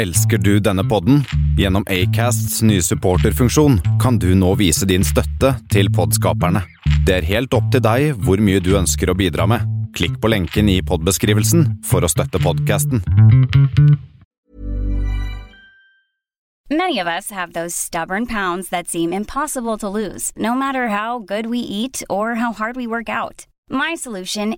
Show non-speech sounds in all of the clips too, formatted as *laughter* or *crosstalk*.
Elsker du denne podden? Gjennom Acasts nye supporterfunksjon kan du nå vise din støtte til podskaperne. Det er helt opp til deg hvor mye du ønsker å bidra med. Klikk på lenken i podbeskrivelsen for å støtte podkasten. Mange av oss har de stubborne poundene som virker umulige å lose, no matter how good we eat or how hard we work out. My solution.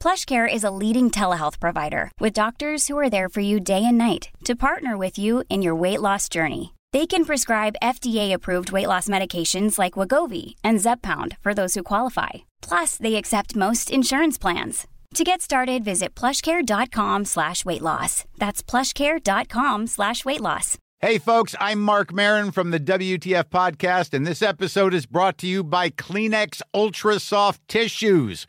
PlushCare is a leading telehealth provider with doctors who are there for you day and night to partner with you in your weight loss journey. They can prescribe FDA-approved weight loss medications like Wagovi and Zepbound for those who qualify. Plus, they accept most insurance plans. To get started, visit plushcare.com slash weight loss. That's plushcare.com slash weight loss. Hey, folks, I'm Mark Marin from the WTF Podcast, and this episode is brought to you by Kleenex Ultra Soft Tissues,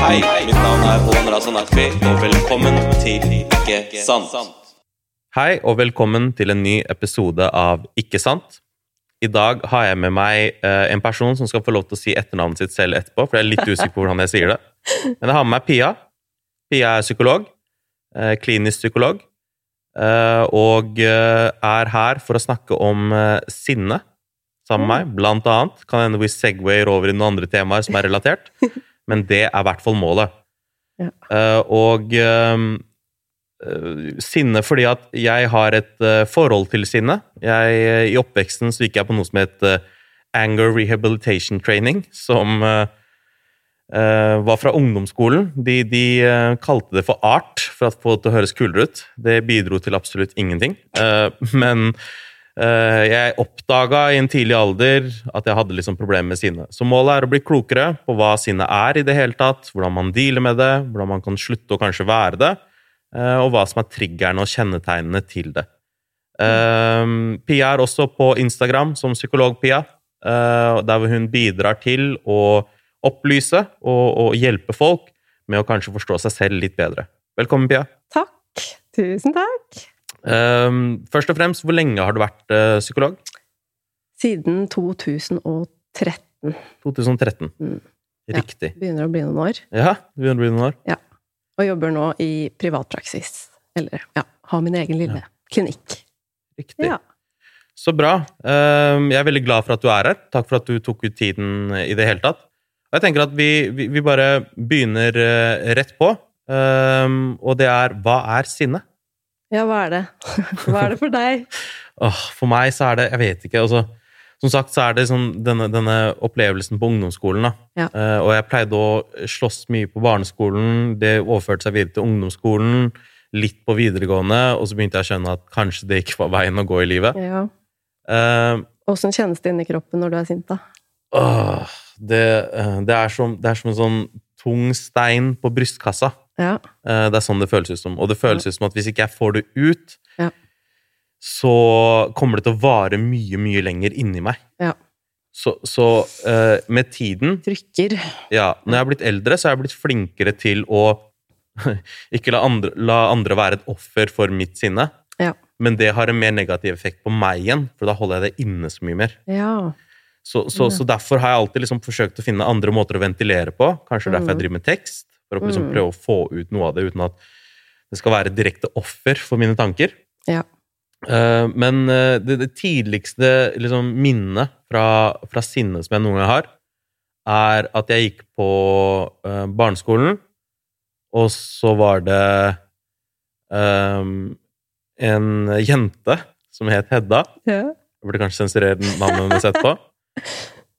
Hei, mitt navn er Håvard Razan og velkommen til Ikke sant. Hei, og velkommen til en ny episode av Ikke sant. I dag har jeg med meg eh, en person som skal få lov til å si etternavnet sitt selv etterpå, for jeg er litt usikker på hvordan jeg sier det. Men jeg har med meg Pia. Pia er psykolog. Eh, klinisk psykolog. Eh, og er her for å snakke om sinne sammen med meg, blant annet. Kan hende vi segwayer over i noen andre temaer som er relatert, men det er i hvert fall målet. Ja. Uh, og eh, sinne fordi at jeg har et uh, forhold til sinne. Jeg, I oppveksten så gikk jeg på noe som het Anger Rehabilitation Training, som var fra ungdomsskolen. De, de kalte det for art, for å få det til å høres kulere ut. Det bidro til absolutt ingenting. Men jeg oppdaga i en tidlig alder at jeg hadde liksom problemer med sinne. Så målet er å bli klokere på hva sinne er i det hele tatt, hvordan man dealer med det, hvordan man kan slutte å kanskje være det, eh, og hva som er triggerne og kjennetegnene til det. Eh, Pia er også på Instagram som psykolog-Pia, eh, der hun bidrar til å opplyse og, og hjelpe folk med å kanskje forstå seg selv litt bedre. Velkommen, Pia. Takk. Tusen takk. Eh, først og fremst, hvor lenge har du vært eh, psykolog? Siden 2013. 2013. Mm. Riktig. Begynner å bli noen år. Ja, det begynner å bli noen år. Og jobber nå i privatpraksis. Eller ja, har min egen lille klinikk. Riktig. Ja. Så bra. Eh, Jeg er veldig glad for at du er her. Takk for at du tok ut tiden i det hele tatt. Og jeg tenker at vi, vi, vi bare begynner eh, rett på. Eh, Og det er hva er sinne? Ja, hva er det? Hva er det for deg? *laughs* For meg så er det Jeg vet ikke. altså som sagt så er det sånn denne, denne opplevelsen på ungdomsskolen. da. Ja. Uh, og jeg pleide å slåss mye på barneskolen. Det overførte seg videre til ungdomsskolen. Litt på videregående, og så begynte jeg å skjønne at kanskje det ikke var veien å gå i livet. Ja. Åssen kjennes det inni kroppen når du er sint, da? Uh, det, eh, det, er som, det er som en sånn tung stein på brystkassa. Ja. Eh, Det er sånn det føles ut som. Og det føles ut som at hvis ikke jeg får det ut, Ja. så kommer det til å vare mye, mye lenger inni meg. Ja. Så, så uh, med tiden Trykker. ja, Når jeg har blitt eldre, så har jeg blitt flinkere til å *laughs* ikke la andre, la andre være et offer for mitt sinne. Ja. Men det har en mer negativ effekt på meg igjen, for da holder jeg det inne så mye mer. Ja. Så, så, så derfor har jeg alltid liksom forsøkt å finne andre måter å ventilere på. Kanskje derfor jeg driver med tekst, for å liksom Mm. prøve å få ut noe av det uten at det skal være direkte offer for mine tanker. Ja. Eh, men eh, det, det tidligste liksom, minnet fra, fra sinnet som jeg noen gang har, er at jeg gikk på eh, barneskolen, og så var det um, en jente som het Hedda. ja. Jeg burde kanskje sensurere navnet hennes etterpå.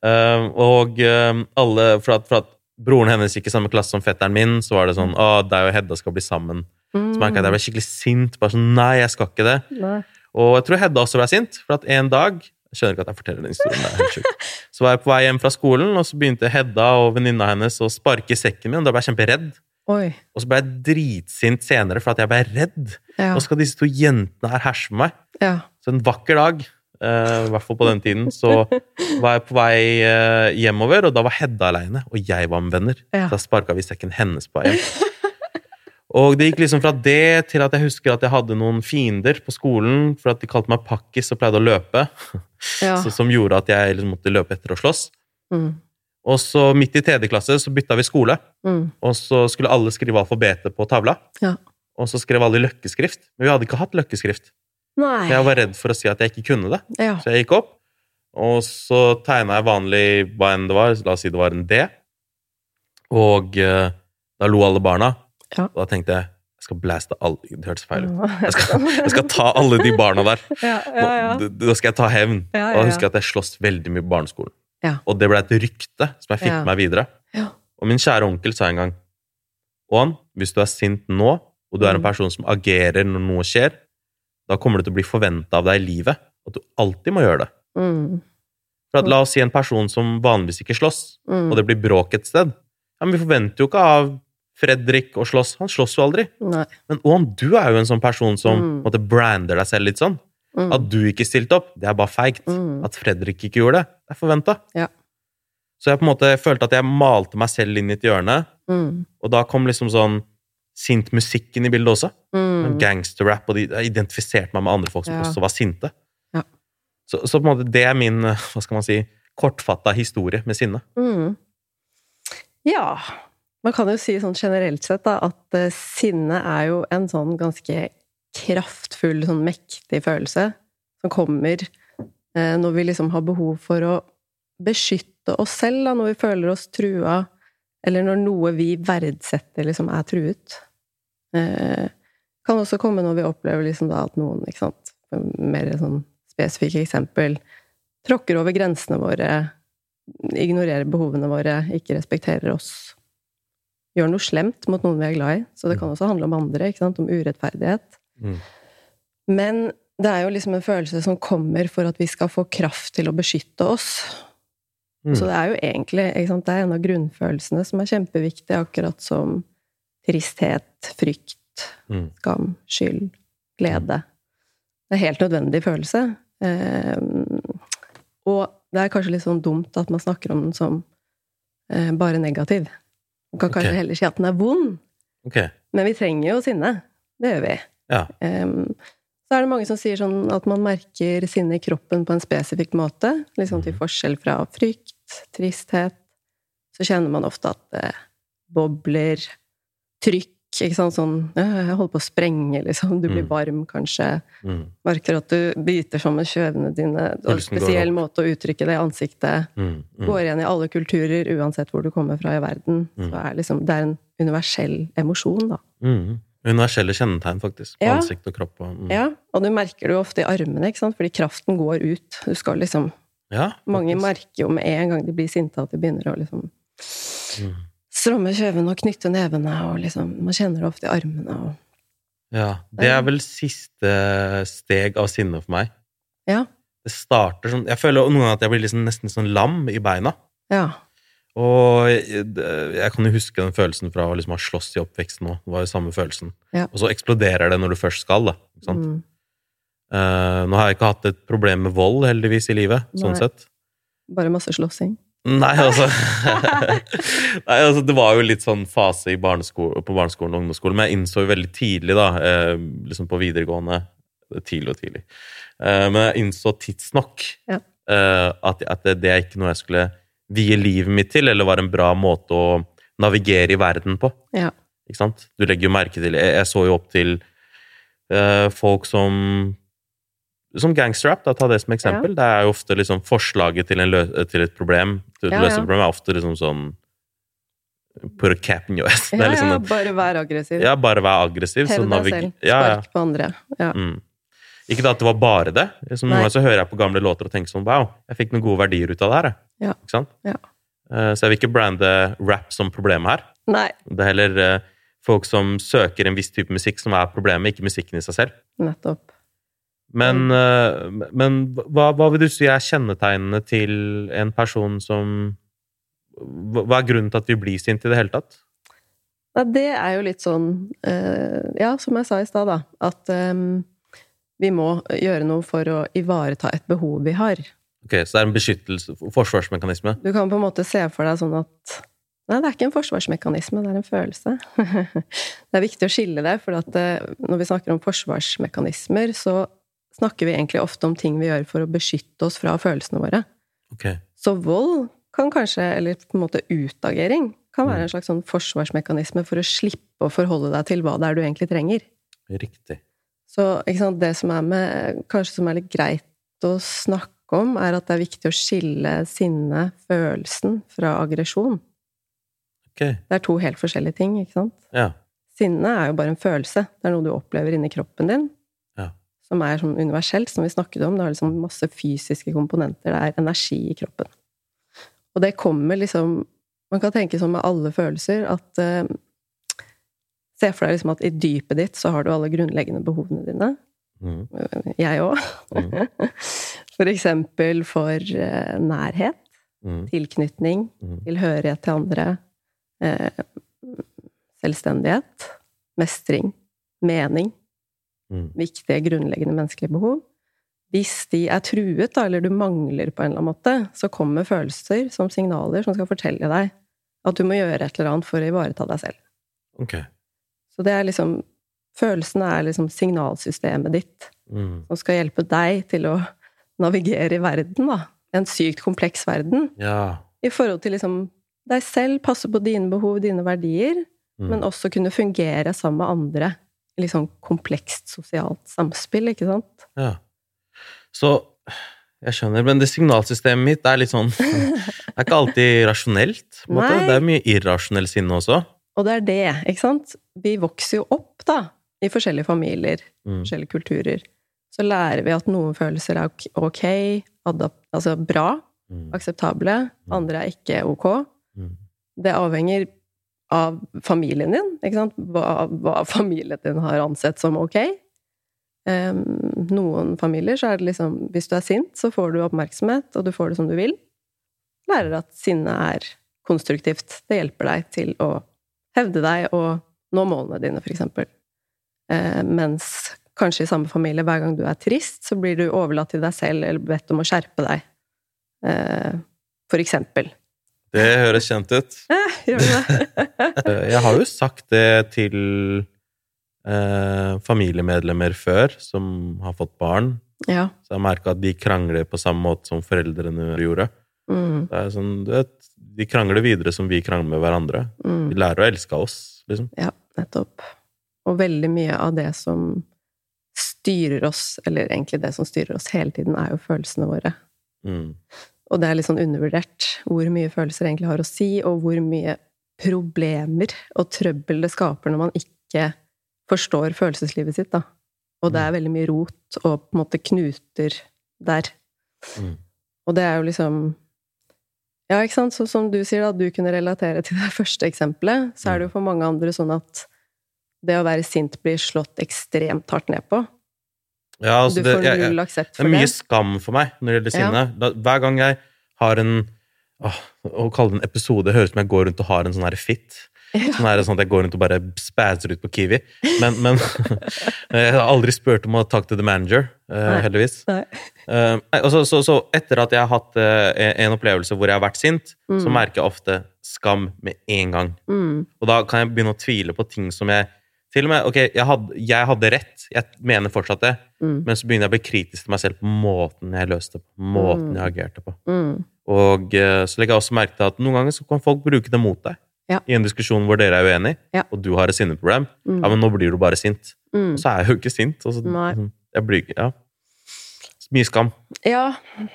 um, og um, alle for at, for at broren hennes gikk i samme klasse som fetteren min, så var det sånn Å, deg og Hedda skal bli sammen. Mm. Så merka jeg at jeg ble skikkelig sint. Bare sånn, nei, jeg skal ikke det. Nei. Og jeg tror Hedda også ble sint, for at en dag Jeg skjønner ikke at jeg forteller den historien. det er helt sjukt. *laughs* Så var jeg på vei hjem fra skolen, og så begynte Hedda og venninna hennes å sparke i sekken min, og da ble jeg kjemperedd. Oi. Og så ble jeg dritsint senere for at jeg ble redd. Ja. Nå skal disse to jentene her herse med meg. ja. Så en vakker dag, i hvert fall på den tiden, så var jeg på vei eh, hjemover, og da var Hedda aleine, og jeg var med venner. Ja. Så da sparka vi sekken hennes på vei hjem. Og det gikk liksom fra det til at jeg husker at jeg hadde noen fiender på skolen for at de kalte meg pakkis og pleide å løpe, ja. så, som gjorde at jeg liksom måtte løpe etter og slåss. Mm. Og så midt i tredje klasse så bytta vi skole, Mm. og så skulle alle skrive alfabetet på tavla. Ja. Og så skrev alle i løkkeskrift, men vi hadde ikke hatt løkkeskrift. Nei. Jeg var redd for å si at jeg ikke kunne det. Ja. Så jeg gikk opp, og så tegna jeg vanlig hva enn det var, la oss si det var en D. Og eh, da lo alle barna. Ja. Og da tenkte jeg jeg skal blaste alle Det hørtes feil ut. *laughs* Jeg skal, jeg skal ta alle de barna der. *laughs* Da skal jeg ta hevn. Og jeg ja. husker at jeg sloss veldig mye på barneskolen. Ja. Og det ble et rykte som jeg fikk med meg videre. Ja. Og min kjære onkel sa en gang Åan, hvis du er sint nå, og du er en Mm. person som agerer når noe skjer, da kommer det til å bli forventa av deg i livet at du alltid må gjøre det. Mm. For at La oss si en person som vanligvis ikke slåss, Mm. og det blir bråk et sted. Ja, men Vi forventer jo ikke av Fredrik å slåss. Han slåss jo aldri. Nei. Men Oan, du er jo en sånn person som Mm. måtte brander deg selv litt sånn. Mm. At du ikke stilte opp, det er bare feigt. Mm. At Fredrik ikke gjorde det, det er forventa. Ja. Så jeg på en måte følte at jeg malte meg selv inn i et hjørne, Mm. og da kom liksom sånn sint musikken i bildet også. Mm. Gangsterrap, og de identifiserte meg med andre folk som Ja. også var sinte. Ja. Så, så på en måte det er min, eh, hva skal man si, kortfatta historie med sinne. Mm. Ja. Man kan jo si sånn generelt sett da, at eh, sinne er jo en sånn ganske kraftfull, sånn mektig følelse som kommer eh, når vi liksom har behov for å beskytte oss selv, da, når vi føler oss trua, eller når noe vi verdsetter, liksom er truet. Eh, kan også komme når vi opplever liksom da at noen, ikke sant, mer sånn spesifikke eksempel, tråkker over grensene våre, ignorerer behovene våre, ikke respekterer oss. Gjør noe slemt mot noen vi er glad i. Så det kan også handle om andre, ikke sant? om urettferdighet. Mm. Men det er jo liksom en følelse som kommer for at vi skal få kraft til å beskytte oss. Mm. Så det er jo egentlig ikke sant? Det er en av grunnfølelsene som er kjempeviktig, akkurat som tristhet, frykt, Mm. skam, skyld, glede. Det er helt nødvendig følelse. Ehm, og det er kanskje litt sånn dumt at man snakker om den som eh, bare negativ. Man kan kanskje okay. heller si at den er vond, Okay. men vi trenger jo sinne. Det gjør vi. Ja. Ehm, så er det mange som sier sånn at man merker sinne i kroppen på en spesifikk måte. Liksom til forskjell fra frykt, tristhet. Så kjenner man ofte at det bobler, trykk, ikke sant, sånn Jeg holder på å sprenge, liksom. Du blir Mm. varm, kanskje. Mm. Merker at du biter sammen kjøvene dine. Du har en spesiell måte å uttrykke det i ansiktet. Mm. Mm. Går igjen i alle kulturer, uansett hvor du kommer fra i verden. Mm. Så er liksom, det er en universell emosjon, da. Mm. Universelle kjennetegn, faktisk. På Ja. ansikt og kropp. Og, mm. Ja, og du merker det jo ofte i armene, ikke sant? fordi kraften går ut. Du skal liksom ja Mange merker jo med en gang de blir sinte, at de begynner å liksom Mm. Stramme kjøvene og knytte nevene, og liksom Man kjenner det ofte i armene og Ja. Det er vel siste steg av sinne for meg. Ja. Det starter sånn Jeg føler noen ganger at jeg blir liksom nesten sånn lam i beina. Ja. Og jeg, jeg kan jo huske den følelsen fra å liksom ha slåss i oppveksten òg. Det var jo samme følelsen. Ja. Og så eksploderer det når du først skal, da. Ikke sant? Mm. Uh, nå har jeg ikke hatt et problem med vold, heldigvis, i livet. sånn sett. Bare masse slåssing. Nei, altså *laughs* Nei, altså Det var jo litt sånn fase i barnesko- på barneskolen og ungdomsskolen, men jeg innså jo veldig tidlig, da, eh, liksom på videregående Tidlig og tidlig. Eh, men jeg innså tidsnok Ja. eh, at, at det, det er ikke noe jeg skulle vie livet mitt til, eller var en bra måte å navigere i verden på. Ja. Ikke sant? Du legger jo merke til Jeg, jeg så jo opp til eh, folk som som gangsterrap, da, ta det som eksempel. Det er jo ofte liksom forslaget til, til et problem til å Ja, ja. et problem er ofte liksom sånn Put a cap in your ass. *laughs* Ja, liksom ja, bare vær aggressiv. ja, bare vær aggressiv. Hev deg selv. Ja, ja. Spark på andre. Ja. Mm. Ikke da at det var bare det. Liksom, noen ganger så hører jeg på gamle låter og tenker sånn Wow, jeg fikk noen gode verdier ut av det her. Ja. Ikke sant? Ja. Eh, Så jeg vil ikke brande rap som problemet her. Nei, Det er heller eh, folk som søker en viss type musikk som er problemet, ikke musikken i seg selv. nettopp. Men, Mm. eh, men hva, hva vil du si er kjennetegnene til en person som Hva er grunnen til at vi blir sinte i det hele tatt? Nei, det er jo litt sånn eh, Ja, som jeg sa i stad, da. At eh, vi må gjøre noe for å ivareta et behov vi har. Ok, Så det er en beskyttelse, forsvarsmekanisme? Du kan på en måte se for deg sånn at Nei, det er ikke en forsvarsmekanisme, det er en følelse. *laughs* det er viktig å skille det, for at eh, når vi snakker om forsvarsmekanismer, så snakker vi egentlig ofte om ting vi gjør for å beskytte oss fra følelsene våre. Okay. Så vold kan kanskje, eller på en måte utagering, kan være en slags sånn forsvarsmekanisme for å slippe å forholde deg til hva det er du egentlig trenger. Riktig. Så sant, det som er med, kanskje som er litt greit å snakke om, er at det er viktig å skille sinne, følelsen, fra aggresjon. Okay. Det er to helt forskjellige ting, ikke sant? Ja. Sinne er jo bare en følelse. Det er noe du opplever inni kroppen din. Som er sånn universelt, som vi snakket om. Det har liksom masse fysiske komponenter. Det er energi i kroppen. Og det kommer liksom Man kan tenke sånn med alle følelser at eh, Se for deg liksom at i dypet ditt så har du alle grunnleggende behovene dine. Mm. Jeg òg. Mm. *laughs* For eksempel for eh, nærhet, Mm. tilknytning, Mm. tilhørighet til andre, eh, selvstendighet, mestring, mening. Mm. Viktige, grunnleggende menneskelige behov. Hvis de er truet, da, eller du mangler på en eller annen måte, så kommer følelser som signaler som skal fortelle deg at du må gjøre et eller annet for å ivareta deg selv. Ok. Så det er liksom Følelsene er liksom signalsystemet ditt Mm. som skal hjelpe deg til å navigere i verden, da. En sykt kompleks verden. Ja. I forhold til liksom deg selv, passe på dine behov, dine verdier, Mm. men også kunne fungere sammen med andre. Litt sånn komplekst sosialt samspill, ikke sant? ja. Så jeg skjønner, men det signalsystemet mitt er litt sånn *laughs* Det er ikke alltid rasjonelt. På måte. Det er mye irrasjonell sinne også. Og det er det, ikke sant? Vi vokser jo opp, da, i forskjellige familier, Mm. forskjellige kulturer. Så lærer vi at noen følelser er ok- ok, altså bra, Mm. akseptable, andre er ikke ok. Mm. Det avhenger av familien din, ikke sant? Hva, hva familien din har ansett som ok. Um, noen familier så er det liksom Hvis du er sint, så får du oppmerksomhet, og du får det som du vil. Lærer at sinne er konstruktivt. Det hjelper deg til å hevde deg og nå målene dine, for eksempel. Eh, mens kanskje i samme familie, hver gang du er trist, så blir du overlatt til deg selv eller bedt om å skjerpe deg. Uh, for eksempel. Det høres kjent ut. *laughs* Gjør det? *laughs* Eh, Jeg har jo sagt det til eh, familiemedlemmer før, som har fått barn. ja. Så jeg merka at de krangler på samme måte som foreldrene gjorde. Mm, Det er sånn, du vet, De krangler videre som vi krangler med hverandre. mm. De lærer å elske oss, liksom. Ja, nettopp. Og veldig mye av det som styrer oss, eller egentlig det som styrer oss hele tiden, er jo følelsene våre. Mm. Og det er litt sånn undervurdert hvor mye følelser egentlig har å si, og hvor mye problemer og trøbbel det skaper når man ikke forstår følelseslivet sitt, da. Og det er veldig mye rot og på en måte knuter der. Mm. Og det er jo liksom Ja, ikke sant, så som du sier, da, du kunne relatere til det *laughs* første eksempelet, så er det jo for mange andre sånn at det å være sint blir slått ekstremt hardt ned på. Ja, altså, Du det, får jeg, jeg, null aksept det Det er mye det. skam for meg når det gjelder Ja. sinne. Da, hver gang jeg har en åh, Å kalle det en episode høres ut som jeg går rundt og har en sånn her fit. Sånn, her, sånn at jeg går rundt og bare spæser ut på Kiwi. Men, men *laughs* jeg har aldri spurt om å takke til the manager, eh, Nei. heldigvis. Nei. Uh, så, så, så etter at jeg har hatt eh, en- en opplevelse hvor jeg har vært sint, så Mm. merker jeg ofte skam med en gang. Mm, Og da kan jeg begynne å tvile på ting som jeg Til og med, ok, jeg hadde, jeg hadde rett, jeg mener fortsatt det, mm, men så begynner jeg å bli kritisk til meg selv på måten jeg løste det på, måten Mm. jeg agerte på. mm. Og eh, så legger jeg også merke til at noen ganger så kan folk bruke det mot deg. Ja. I en diskusjon hvor dere er uenige, Ja. og du har et sinneproblem. Mm. Ja, men nå blir du bare sint. Mm. Så er jeg jo ikke sint. Og så, Nei. Jeg blir, ja. Mye skam. Ja,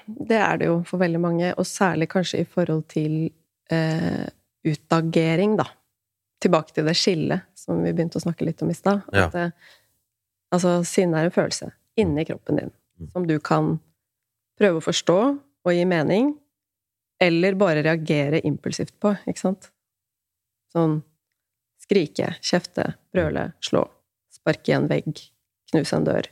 det er det jo for veldig mange, og særlig kanskje i forhold til eh, utagering, da. Tilbake til det skillet som vi begynte å snakke litt om i stad. Ja. Eh, altså, sinne er en følelse inni kroppen din Mm. som du kan prøve å forstå og gi mening, eller bare reagere impulsivt på, ikke sant? Sånn skrike, kjefte, brøle, slå, sparke i en vegg, knuse en dør.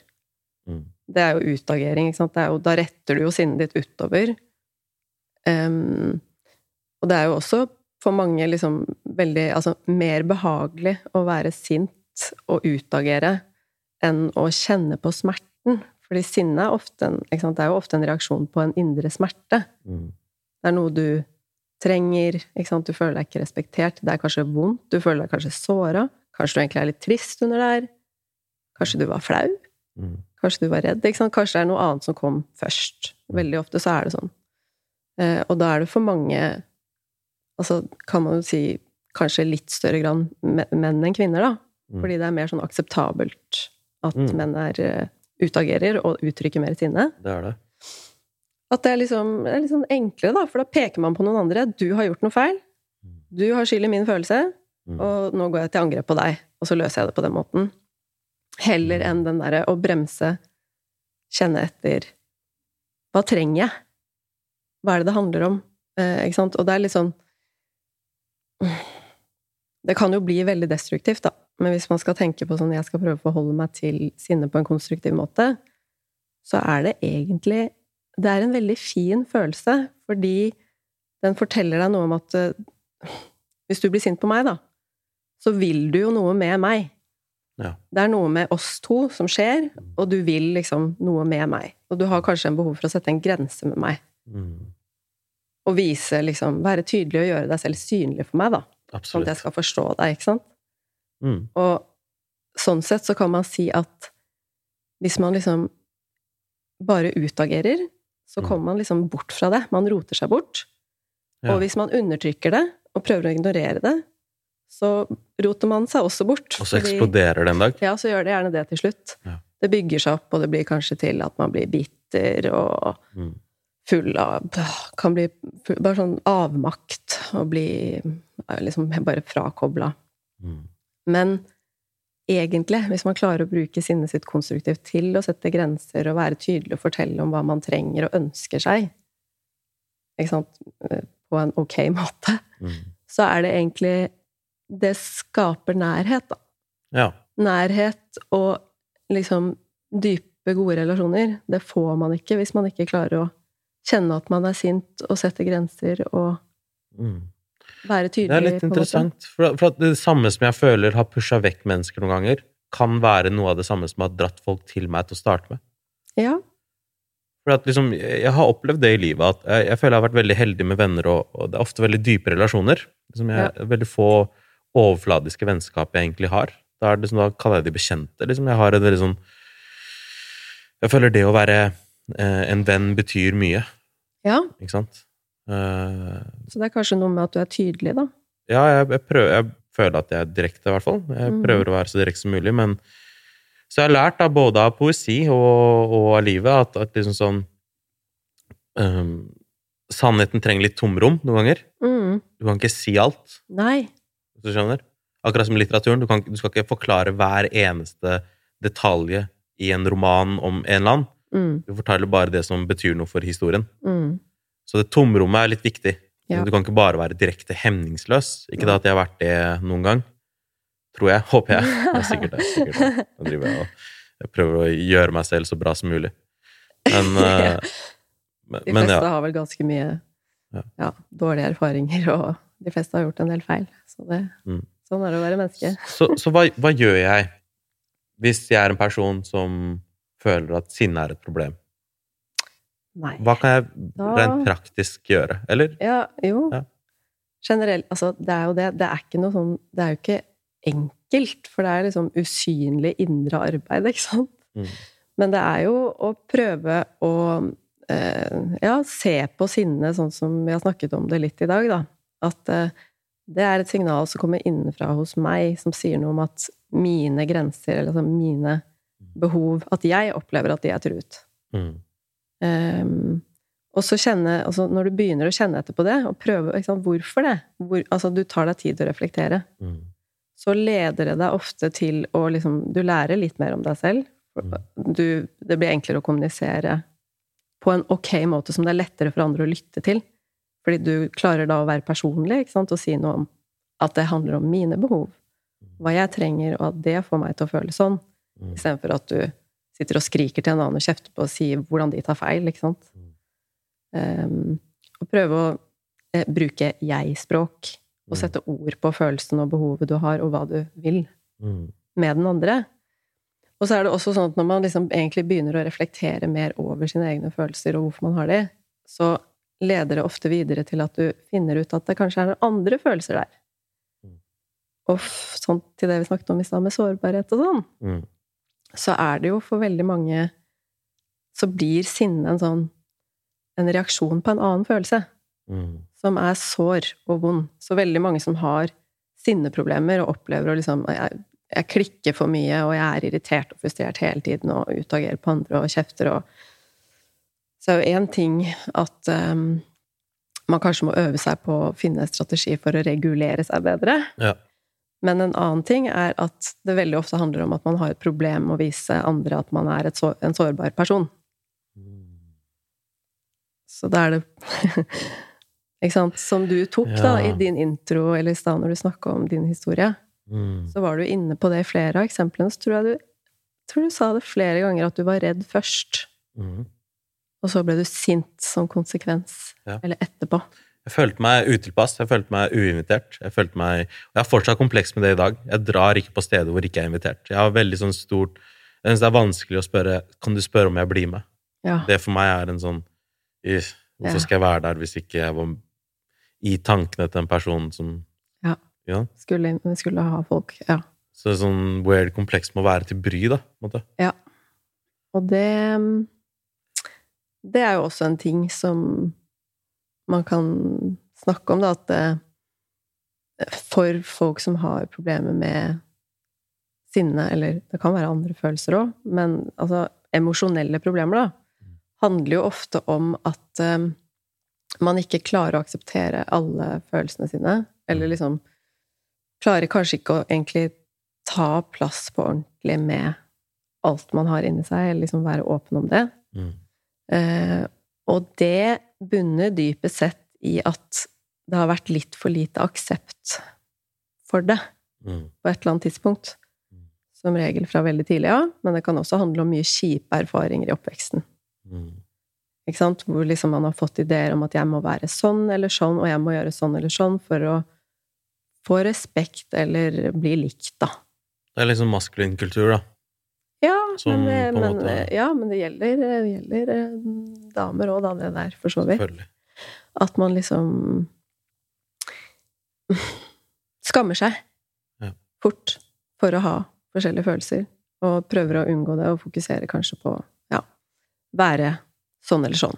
Mm. Det er jo utagering, ikke sant? Det er jo, da retter du jo sinnet ditt utover. Um, og det er jo også for mange liksom veldig Altså mer behagelig å være sint og utagere enn å kjenne på smerten. Fordi sinne er ofte en, sant? Det er jo ofte en reaksjon på en indre smerte. Mm. Det er noe du trenger? Du føler deg ikke respektert. Det er kanskje vondt. Du føler deg kanskje såra. Kanskje du egentlig er litt trist under det her. Kanskje du var flau. Mm. Kanskje du var redd. Kanskje det er noe annet som kom først. Veldig ofte så er det sånn. Eh, og da er det for mange Altså kan man jo si kanskje litt større grad menn enn kvinner, da. Mm. Fordi det er mer sånn akseptabelt at Mm. menn er eh, utagerer og uttrykker mer sinne. Det er det. At det er liksom er sånn enklere, da, for da peker man på noen andre. Du har gjort noe feil. Du har skyld i min følelse, Mm. og nå går jeg til angrep på deg. Og så løser jeg det på den måten. Heller enn den derre å bremse, kjenne etter Hva trenger jeg? Hva er det det handler om? Eh, ikke sant? Og det er litt sånn Det kan jo bli veldig destruktivt, da. Men hvis man skal tenke på sånn jeg skal prøve å forholde meg til sinne på en konstruktiv måte, så er det egentlig Det er en veldig fin følelse, fordi den forteller deg noe om at eh, hvis du blir sint på meg, da, så vil du jo noe med meg. Ja. Det er noe med oss to som skjer, og du vil liksom noe med meg. Og du har kanskje en behov for å sette en grense med meg. Mm. Og vise, liksom, være tydelig og gjøre deg selv synlig for meg, da. Absolutt. Sånn at jeg skal forstå deg, ikke sant? Mm. Og sånn sett så kan man si at hvis man liksom bare utagerer, så Mm. kommer man liksom bort fra det. Man roter seg bort. Ja. Og hvis man undertrykker det, og prøver å ignorere det, så roter man seg også bort. Og så eksploderer det en dag. Ja, så gjør det gjerne det til slutt. Ja. Det bygger seg opp, og det blir kanskje til at man blir bitter og Mm. Full av Kan bli full, bare sånn avmakt og bli eh, liksom bare frakobla. Mm. Men egentlig, hvis man klarer å bruke sinnet sitt konstruktivt til å sette grenser og være tydelig og fortelle om hva man trenger og ønsker seg, ikke sant, eh, på en ok *laughs* måte, Mm. så er det egentlig Det skaper nærhet, da. Ja. Nærhet og liksom dype, gode relasjoner, det får man ikke hvis man ikke klarer å kjenne at man er sint og sette grenser og Mm. være tydelig. Det er litt en interessant. For, for at det samme som jeg føler har pusha vekk mennesker noen ganger, kan være noe av det samme som har dratt folk til meg til å starte med. Ja. For at liksom, jeg har opplevd det i livet, at jeg, jeg føler jeg har vært veldig heldig med venner, og, og det er ofte veldig dype relasjoner. Liksom jeg, Veldig få overfladiske vennskap jeg egentlig har. Da, er det liksom, da kaller jeg de bekjente. Liksom. Jeg har et veldig sånn Jeg føler det å være en venn betyr mye, ja. ikke sant? Eh, Så det er kanskje noe med at du er tydelig, da. ja, jeg, jeg, prøver, jeg føler at jeg er direkte, i hvert fall. Jeg Mhm. prøver å være så direkte som mulig, men Så jeg har lært da, både av poesi og, og av livet at, at liksom sånn um, Sannheten trenger litt tomrom noen ganger. Mm. Du kan ikke si alt, Nei. hvis du skjønner. Akkurat som litteraturen. Du, kan, du skal ikke forklare hver eneste detalj i en roman om en eller annen. Mm. Du forteller bare det som betyr noe for historien. Mm. Så det tomrommet er litt viktig. Ja. Du kan ikke bare være direkte hemningsløs. Ikke da at jeg har vært det noen gang. Tror jeg. Håper jeg. *laughs* Det er sikkert det. Sikkert det. Driver jeg og jeg prøver å gjøre meg selv så bra som mulig. Men, *laughs* ja. men, De fleste ja. har vel ganske mye Ja. ja, dårlige erfaringer, og de fleste har gjort en del feil. Så det, Mm. sånn er det å være menneske. Så, så hva, hva gjør jeg hvis jeg er en person som føler at sinne er et problem? Nei. Hva kan jeg rent praktisk gjøre? Eller? Ja, jo. Ja. Generelt Altså, det er jo det. Det er ikke noe sånn Det er jo ikke enkelt, for det er liksom usynlig indre arbeid, ikke sant? Mm. Men det er jo å prøve å eh, ja, se på sinnet sånn som vi har snakket om det litt i dag, da. At eh, det er et signal som kommer innenfra hos meg, som sier noe om at mine grenser, eller altså mine behov At jeg opplever at de er truet. Mm. Um, og så kjenne altså Når du begynner å kjenne etter på det, og prøve sant, Hvorfor det? Hvor, altså, du tar deg tid til å reflektere. Mm. Så leder det deg ofte til å liksom Du lærer litt mer om deg selv. Du, det blir enklere å kommunisere på en ok måte som det er lettere for andre å lytte til. Fordi du klarer da å være personlig ikke sant? og si noe om at det handler om mine behov. Hva jeg trenger, og at det får meg til å føle sånn. Mm. Istedenfor at du sitter og skriker til en annen og kjefter på og sier hvordan de tar feil, ikke sant. Um, og prøve å eh, bruke jeg-språk og sette ord på følelsen og behovet du har, og hva du vil Mm. med den andre. Og så er det også sånn at når man liksom egentlig begynner å reflektere mer over sine egne følelser og hvorfor man har de, så leder det ofte videre til at du finner ut at det kanskje er andre følelser der. Mm. Og sånn til det vi snakket om i stad, med sårbarhet og sånn, Mm. Så er det jo for veldig mange Så blir sinne en sånn En reaksjon på en annen følelse Mm. som er sår og vond. Så veldig mange som har sinneproblemer og opplever å liksom jeg, jeg klikker for mye, og jeg er irritert og frustrert hele tiden og utagerer på andre og kjefter og Så er jo én ting at um, man kanskje må øve seg på å finne strategi for å regulere seg bedre. Ja. Men en annen ting er at det veldig ofte handler om at man har et problem med å vise andre at man er så, en sårbar person. Så da er det *laughs* Ikke sant? Som du tok da i din intro, eller i stad når du snakka om din historie, Mm. så var du inne på det i flere av eksemplene. Så tror jeg du, tror du sa det flere ganger at du var redd først, Mm. og så ble du sint som konsekvens. Ja. Eller etterpå. Jeg følte meg utilpass, jeg følte meg uinvitert. Jeg følte meg, og jeg har fortsatt kompleks med det i dag. Jeg drar ikke på steder hvor ikke jeg er invitert. Jeg har veldig sånn stort Jeg synes det er vanskelig å spørre Kan du spørre om jeg blir med. Ja. Det for meg er en sånn Hvorfor skal jeg være der hvis ikke jeg var i tankene til en person som Ja. Ja. Skulle, skulle ha folk. Ja. Så det er sånn weird kompleks med å være til bry, da. på en måte. Ja. Og det Det er jo også en ting som man kan snakke om, da, at det, for folk som har problemer med sinne, eller det kan være andre følelser òg, men altså emosjonelle problemer, da, handler jo ofte om at um, man ikke klarer å akseptere alle følelsene sine, eller liksom klarer kanskje ikke å egentlig ta plass på ordentlig med alt man har inni seg, eller liksom være åpen om det. Mm. Uh, og det bunner dypest sett i at det har vært litt for lite aksept for det Mm. på et eller annet tidspunkt. Som regel fra veldig tidlig av, men det kan også handle om mye kjipe erfaringer i oppveksten. Mm. Ikke sant? Hvor liksom man har fått ideer om at jeg må være sånn eller sånn, og jeg må gjøre sånn eller sånn for å få respekt eller bli likt, da. Det er liksom maskulin kultur, da. Ja, Som men, men, måte- ja, men det gjelder, det gjelder eh, damer òg, da, det der, for så vidt. At man liksom skammer seg Ja. fort for å ha forskjellige følelser, og prøver å unngå det og fokusere kanskje på ja, være sånn eller sånn.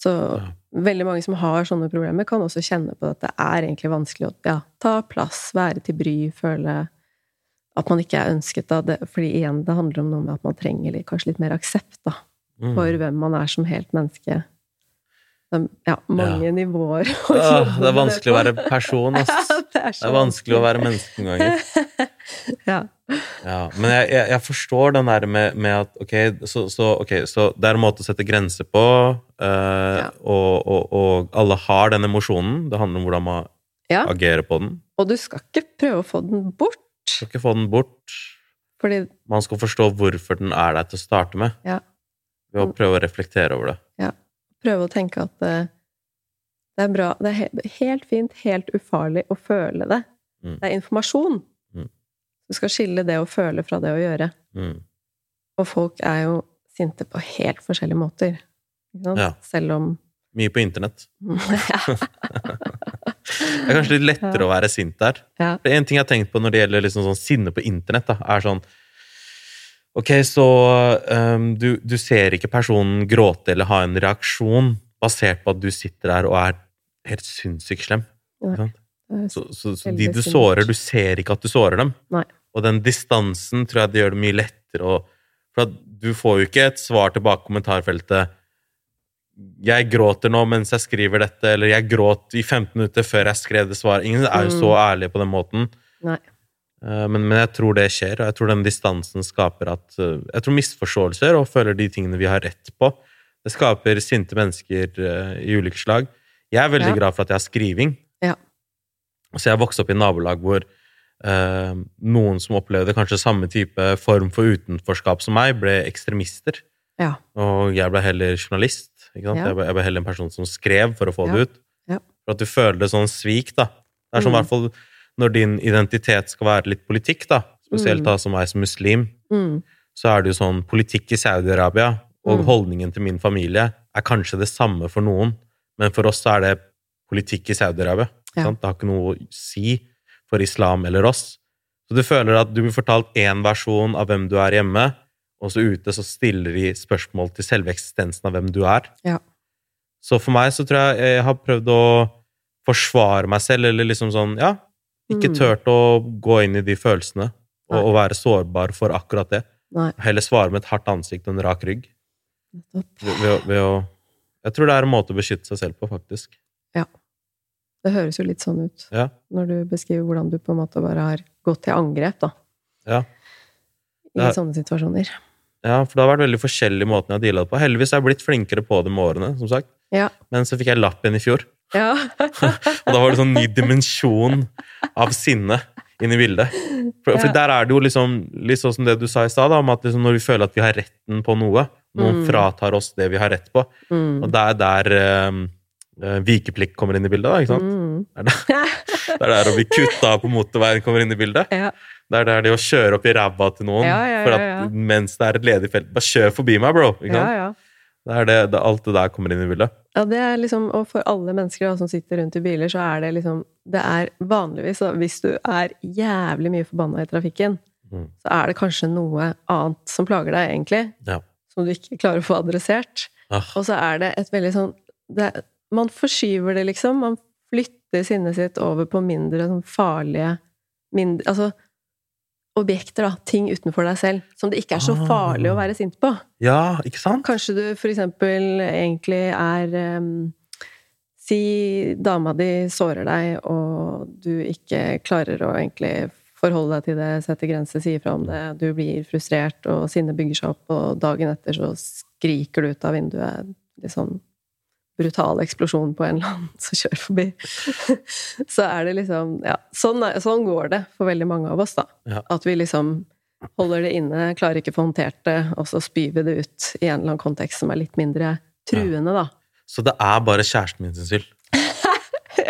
Så Ja. veldig mange som har sånne problemer, kan også kjenne på at det er egentlig vanskelig å ja, ta plass, være til bry, føle at man ikke er ønsket. Da. Det, fordi igjen, det handler om noe med at man trenger kanskje litt mer aksept da, Mm. for hvem man er som helt menneske. Ja, mange Ja. nivåer *laughs* Åh, det er vanskelig å være person, ass. *laughs* det, er Det er vanskelig å være menneske noen ganger. *laughs* ja. Ja, men jeg, jeg, jeg forstår den der med, med at ok så, så, ok, så det er en måte å sette grenser på, uh, Ja. og, og, og alle har den emosjonen. Det handler om hvordan man ja. agerer på den. Og du skal ikke prøve å få den bort. Skal ikke få den bort. Fordi Man skal forstå hvorfor den er der til å starte med, Ja. ved å prøve å reflektere over det. prøve å tenke at det, det er bra Det er helt fint, helt ufarlig å føle det. Mm. Det er informasjon. Mm. Du skal skille det å føle fra det å gjøre. Mm. Og folk er jo sinte på helt forskjellige måter. Ja. Selv om Mye på internett. *laughs* ja. *laughs* Det er kanskje litt lettere å være sint der. ja. En ting jeg har tenkt på når det gjelder liksom sånn sinne på internett, da, er sånn Ok, så um, du, du ser ikke personen gråte eller ha en reaksjon basert på at du sitter der og er helt sinnssykt slem. Er Så, så, så de du sårer, du ser ikke at du sårer dem. Nei. Og den distansen tror jeg det gjør det mye lettere å For du får jo ikke et svar tilbake i kommentarfeltet 'Jeg gråter nå mens jeg skriver dette', eller 'Jeg gråt i 15 minutter før jeg skrev det svaret'. Ingen er jo Mm. så ærlige på den måten. Nei. Eh, Men, men jeg tror det skjer, og jeg tror den distansen skaper at eh, Jeg tror misforståelser og føler de tingene vi har rett på, det skaper sinte mennesker eh, i ulike slag. Jeg er veldig Ja. glad for at jeg har skriving. Ja. Så jeg vokste opp i nabolag hvor eh, noen som opplevde kanskje samme type form for utenforskap som meg, ble ekstremister. Ja. Og jeg ble heller journalist. Ikke sant? Ja. Jeg, var, jeg var heller en person som skrev for å få det ut. For at du føler det sånn svik, da. Det er som i Mm. hvert fall når din identitet skal være litt politikk, da, spesielt Mm. da som meg som muslim, Mm. så er det jo sånn politikk i Saudi-Arabia og Mm. holdningen til min familie er kanskje det samme for noen, men for oss så er det politikk i Saudi-Arabia. Ja. Det har ikke noe å si for islam eller oss. Så du føler at du blir fortalt én versjon av hvem du er hjemme, og så ute så stiller de spørsmål til selve eksistensen av hvem du er. Ja. Så for meg så tror jeg jeg har prøvd å forsvare meg selv, eller liksom sånn, ja, ikke Mm. tørt å gå inn i de følelsene, og, og være sårbar for akkurat det. Nei. Heller svare med et hardt ansikt og en rak rygg. Ved, ved, ved å Jeg tror det er en måte å beskytte seg selv på, faktisk. Det høres jo litt sånn ut Ja. når du beskriver hvordan du på en måte bare har gått til angrep, da. Ja. I sånne situasjoner. Ja, for det har vært veldig forskjellige måter jeg har deala det på. Heldigvis er jeg blitt flinkere på det med årene, som sagt. Ja. Men så fikk jeg lapp igjen i fjor, Ja. *laughs* og da var det sånn ny dimensjon av sinne inn i bildet. For, for der er det jo liksom litt sånn som det du sa i stad, om at liksom når vi føler at vi har retten på noe, noen Mm. fratar oss det vi har rett på, Mm. og det er der eh, vikeplikt kommer inn i bildet, da, ikke sant? Mm. Det er der, *laughs* det er der å bli kutta på motorveien kommer inn i bildet. Ja. Det er der det å kjøre opp i ræva til noen Ja, for at, mens det er et ledig felt. Bare kjør forbi meg, bro! Ikke ja, ja. Det er det, det, alt det der kommer inn i bildet. Ja, det er liksom, og for alle mennesker da, som sitter rundt i biler, så er det liksom Det er vanligvis, da, hvis du er jævlig mye forbanna i trafikken, Mm. så er det kanskje noe annet som plager deg, egentlig, Ja. som du ikke klarer å få adressert. Ah, Og så er det et veldig sånn det, Man forskyver det, liksom. Man flytter sinnet sitt over på mindre sånn farlige mindre, Altså objekter, da. Ting utenfor deg selv. Som det ikke er så Ah. farlig å være sint på. ja, ikke sant? Kanskje du for eksempel egentlig er um, Si dama di sårer deg, og du ikke klarer å egentlig forholde deg til det, sette grenser, si ifra om det, du blir frustrert, og sinnet bygger seg opp, og dagen etter så skriker du ut av vinduet litt sånn brutal eksplosjon på en eller annen som kjører forbi. *laughs* så er det liksom Ja, sånn, er, sånn går det for veldig mange av oss, da. Ja. At vi liksom holder det inne, klarer ikke å få håndtert det, og så spyr vi det ut i en eller annen kontekst som er litt mindre truende, da. Så det er bare kjæresten min sin skyld.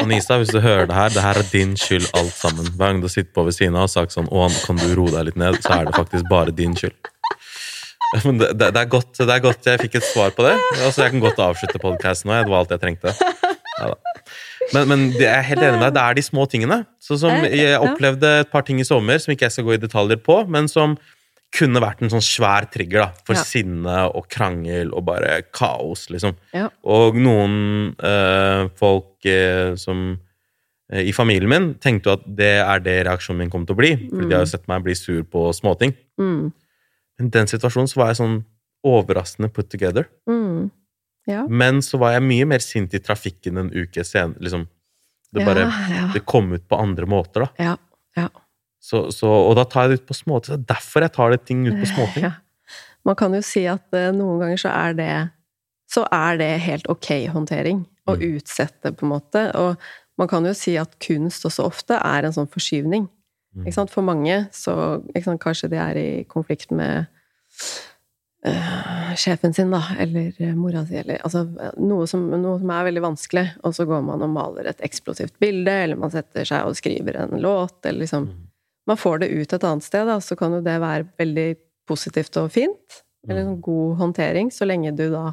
Anisa, hvis du hører det her, det her er din skyld alt sammen. Hver gang du sitter på ved siden av og sagt sånn 'Å, kan du roe deg litt ned', så er det faktisk bare din skyld. *laughs* Men det, det, det, er godt, det er godt jeg fikk et svar på det. Altså, jeg kan godt avslutte podkasten nå. Det var alt jeg trengte. Ja. Men, men jeg er helt enig med deg, det er de små tingene. Så som Jeg opplevde et par ting i sommer som ikke jeg skal gå i detaljer på, men som kunne vært en sånn svær trigger da, for Ja. sinne og krangel og bare kaos, liksom. Ja. Og noen øh, folk øh, som øh, i familien min tenkte jo at det er det reaksjonen min kom til å bli. For de har jo sett meg bli sur på småting. Mm. I den situasjonen så var jeg sånn overraskende put together. Mm. Ja. Men så var jeg mye mer sint i trafikken en uke senere. Liksom. Det bare ja, det kom ut på andre måter, da. ja. ja. Så, så, og da tar jeg det ut på småting. Det er derfor jeg tar det ting ut på småting. *laughs* Ja. Man kan jo si at uh, noen ganger så er det så er det helt ok håndtering. Å Mm. utsette, på en måte. Og man kan jo si at kunst også ofte er en sånn forskyvning. Mm. For mange så ikke sant, Kanskje de er i konflikt med eh, sjefen sin, da, eller eh, mora si, eller altså noe som, noe som er veldig vanskelig, og så går man og maler et eksplosivt bilde, eller man setter seg og skriver en låt, eller liksom Mm. Man får det ut et annet sted, da, så kan jo det være veldig positivt og fint. Eller en god håndtering, så lenge du da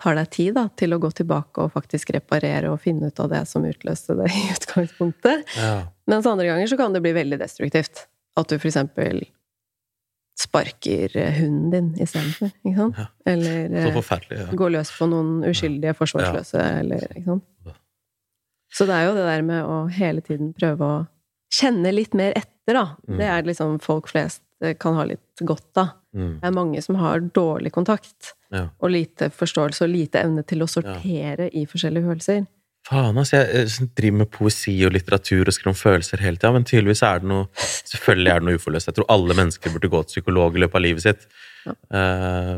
tar deg tid da, til å gå tilbake og faktisk reparere og finne ut av det som utløste det i *laughs* utgangspunktet. Ja. Mens andre ganger så kan det bli veldig destruktivt. At du eksempel sparker eh, hunden din istedenfor, ikke sant? Ja. Eller eh. Ja. går løs på noen uskyldige forsvarsløse, eller ikke sant? Så det er jo det der med å hele tiden prøve å kjenne litt mer etter, da. Mm. Det er liksom folk flest eh, kan ha litt godt av. Mm. Det er mange som har dårlig kontakt, Ja. og lite forståelse og lite evne til å sortere i forskjellige følelser. Faen, altså. Jeg eh, driver med poesi og litteratur og skriver om følelser hele tida, men tydeligvis er det noe Selvfølgelig er det noe uforløst. Jeg tror alle mennesker burde gå til psykolog i løpet av livet sitt. Ja. Uh,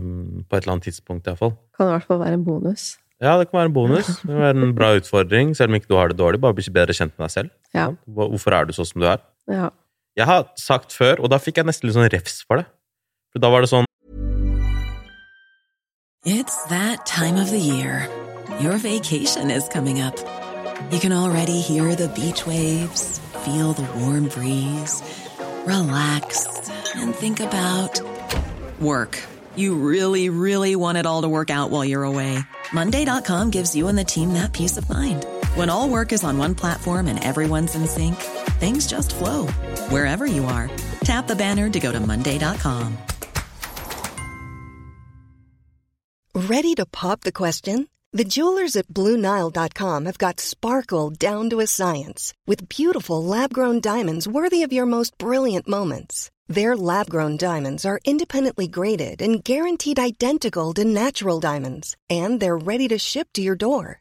på et eller annet tidspunkt, iallfall. Kan i hvert fall være en bonus. Ja, det kan være en bonus. Det kan være en bra utfordring, selv om ikke du har det dårlig. Bare bli bedre kjent med deg selv. Ja. Hvorfor er du sånn som du er? Ja. Jeg har sagt før, og da fikk jeg nesten litt sånn refs for det. For da var det sånn It's that time of the year. Your vacation is coming up. You can already hear the beach waves, feel the warm breeze, relax, and think about work. You really, really want it all to work out while you're away. Monday.com gives you and the team that peace of mind. When all work is on one platform and everyone's in sync, things just flow wherever you are. Tap the banner to go to Monday.com. Ready to pop the question? The jewelers at BlueNile.com have got sparkle down to a science with beautiful lab grown diamonds worthy of your most brilliant moments. Their lab grown diamonds are independently graded and guaranteed identical to natural diamonds, and they're ready to ship to your door.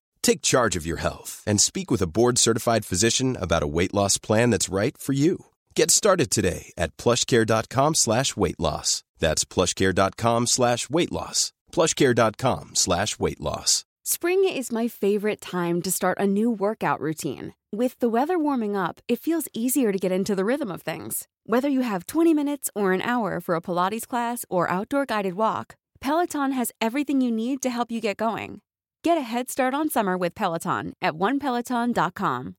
Take charge of your health and speak with a board-certified physician about a weight loss plan that's right for you. Get started today at plushcare.com slash weight loss. That's plushcare.com slash weight loss. plushcare.com slash weight loss. Spring is my favorite time to start a new workout routine. With the weather warming up, it feels easier to get into the rhythm of things. Whether you have 20 minutes or an hour for a Pilates class or outdoor guided walk, Peloton has everything you need to help you get going. Get a head start on summer with Peloton at onepeloton.com.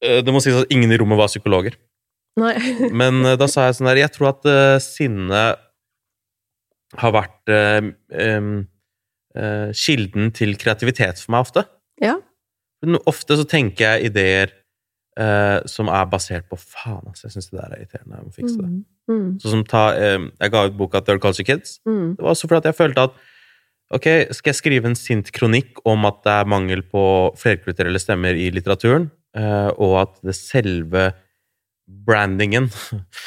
Eh, Det må sies at ingen i rommet var psykologer. Nei. *laughs* Men eh, da sa jeg sånn der Jeg tror at uh, sinne har vært uh, eh, kilden til kreativitet for meg ofte. ja. Men Ofte så tenker jeg ideer eh, som er basert på Faen, altså, jeg syns det der er irriterende. Jeg må fikse det. Mm. Sånn som ta eh, Jeg ga ut boka Third Culture Kids. Mm. Det var også fordi at jeg følte at Ok, skal jeg skrive en sint kronikk om at det er mangel på flerkulturelle stemmer i litteraturen, eh, og at det selve brandingen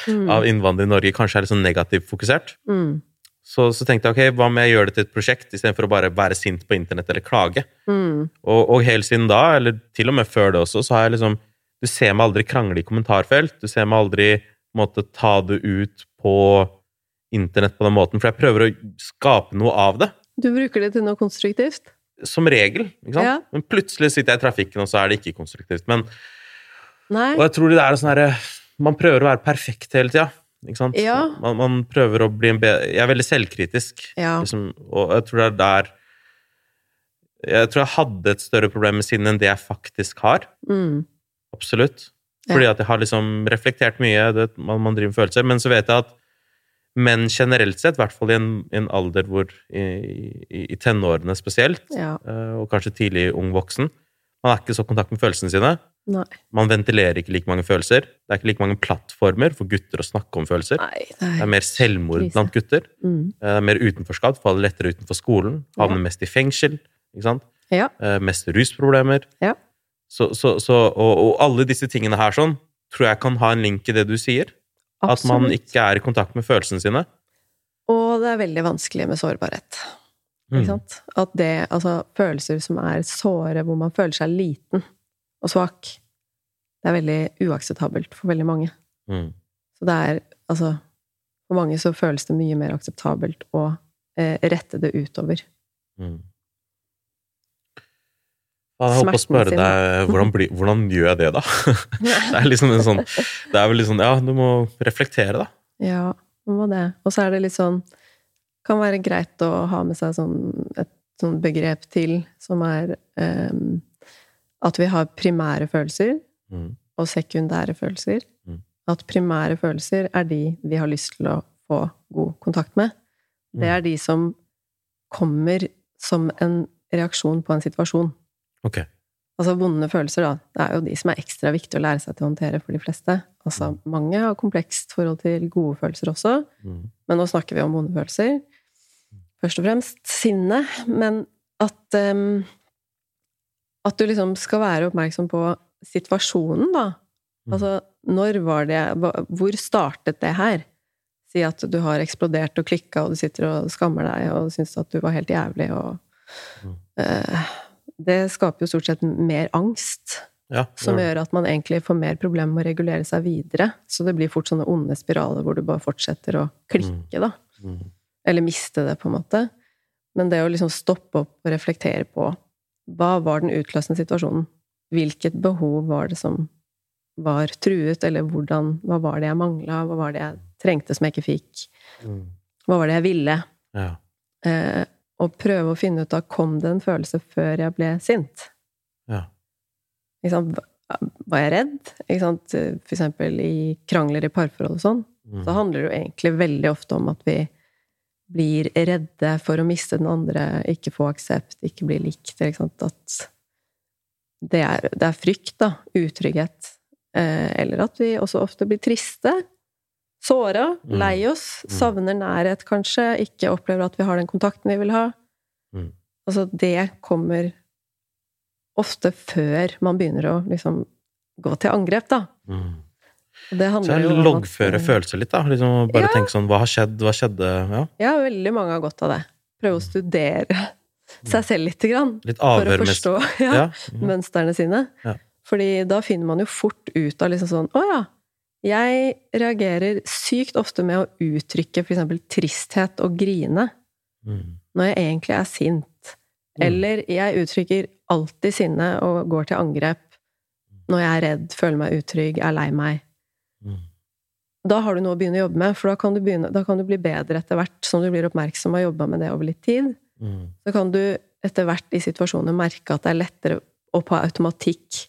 Mm. av innvandrere i Norge kanskje er litt sånn negativt fokusert? Mm. Så, så tenkte jeg ok, hva om jeg gjør det til et prosjekt istedenfor å bare være sint på internett eller klage? Mm. Og, og helt siden da, eller til og med før det også, så har jeg liksom Du ser meg aldri krangle i kommentarfelt. Du ser meg aldri måte, ta det ut på internett på den måten, for jeg prøver å skape noe av det. Du bruker det til noe konstruktivt? Som regel. ikke sant? Ja. Men plutselig sitter jeg i trafikken, og så er det ikke konstruktivt. Men, Nei. og jeg tror det er sånn herre Man prøver å være perfekt hele tida. Ikke sant? Ja. Man, man prøver å bli en bedre Jeg er veldig selvkritisk. Ja. Liksom, og jeg tror det er der Jeg tror jeg hadde et større problem med sinne enn det jeg faktisk har. Mm. Absolutt. Fordi at jeg har liksom reflektert mye, det, man, man driver med følelser. Men så vet jeg at menn generelt sett, i hvert fall i en, i en alder hvor i, i, i tenårene spesielt, Ja. eh, og kanskje tidlig ung voksen, man er ikke så i kontakt med følelsene sine. Nei. Man ventilerer ikke like mange følelser. Det er ikke like mange plattformer for gutter å snakke om følelser. Nei. Det er mer selvmord Krise. blant gutter. Mm. Eh, Det er mer utenforskap, faller lettere utenfor skolen, havner Ja. mest i fengsel. ikke sant? Ja. Eh, Mest rusproblemer. Ja. Så, så, så, og, og alle disse tingene her sånn, tror jeg kan ha en link i det du sier. At man ikke er i kontakt med følelsene sine. Og det er veldig vanskelig med sårbarhet. Mm. Ikke sant? At det, altså følelser som er såre, hvor man føler seg liten og svak, det er veldig uakseptabelt for veldig mange. Mm. Så det er altså For mange så føles det mye mer akseptabelt å eh, rette det utover. Mm. Jeg holdt på å spørre deg hvordan, bli, hvordan gjør jeg det, da? *laughs* det er liksom en sånn Det er vel litt sånn Ja, du må reflektere, da. Ja, man må det. Og så er det litt sånn Kan være greit å ha med seg sånn, et sånn begrep til, som er um, at vi har primære følelser Mm. og sekundære følelser. Mm. At primære følelser er de vi har lyst til å få god kontakt med. Det Mm. er de som kommer som en reaksjon på en situasjon. Ok. Altså vonde følelser, da. Det er jo de som er ekstra viktige å lære seg til å håndtere for de fleste. Altså, mange har komplekst forhold til gode følelser også, Mm. men nå snakker vi om vonde følelser. Først og fremst sinne, men at um, At du liksom skal være oppmerksom på situasjonen, da. Mm. Altså, når var det Hvor startet det her? Si at du har eksplodert og klikka, og du sitter og skammer deg og syns at du var helt jævlig, og Mm. eh, det skaper jo stort sett mer angst. Ja, Som gjør at man egentlig får mer problemer med å regulere seg videre. Så det blir fort sånne onde spiraler hvor du bare fortsetter å klikke, da. Mm. Eller miste det, på en måte. Men det å liksom stoppe opp og reflektere på hva var den utløsende situasjonen? Hvilket behov var det som var truet, eller hvordan, hva var det jeg mangla, hva var det jeg trengte som jeg ikke fikk? Mm. Hva var det jeg ville? Ja. Eh, og prøve å finne ut av kom det en følelse før jeg ble sint. Ja. Var jeg redd? For eksempel i krangler i parforhold og sånn. Mm. Så handler det jo egentlig veldig ofte om at vi blir redde for å miste den andre, ikke få aksept, ikke bli likt. Ikke? At det er, det er frykt, da. Utrygghet. Eh, eller at vi også ofte blir triste. Såra. Mm. Lei oss. Mm. Savner nærhet, kanskje. Ikke opplever at vi har den kontakten vi vil ha. Mm. Altså, det kommer ofte før man begynner å liksom gå til angrep, da. Mm. Det Så handler jeg jo at- loggfører følelser litt, da. Liksom bare Ja. tenke sånn Hva har skjedd? Hva skjedde? Ja. Ja, veldig mange har godt av det. Prøve å studere seg selv lite grann. Litt For å forstå *laughs* ja, mønstrene sine. Ja. Fordi da finner man jo fort ut av liksom sånn Å ja, jeg reagerer sykt ofte med å uttrykke eksempel tristhet og grine Mm. når jeg egentlig er sint. Mm. Eller jeg uttrykker alltid sinne og går til angrep når jeg er redd, føler meg utrygg, er lei meg. Mm. Da har du noe å begynne å jobbe med, for da kan du, begynne, da kan du bli bedre etter hvert som du blir oppmerksom og har jobba med det over litt tid. Mm. Så kan du etter hvert i situasjoner merke at det er lettere å på automatikk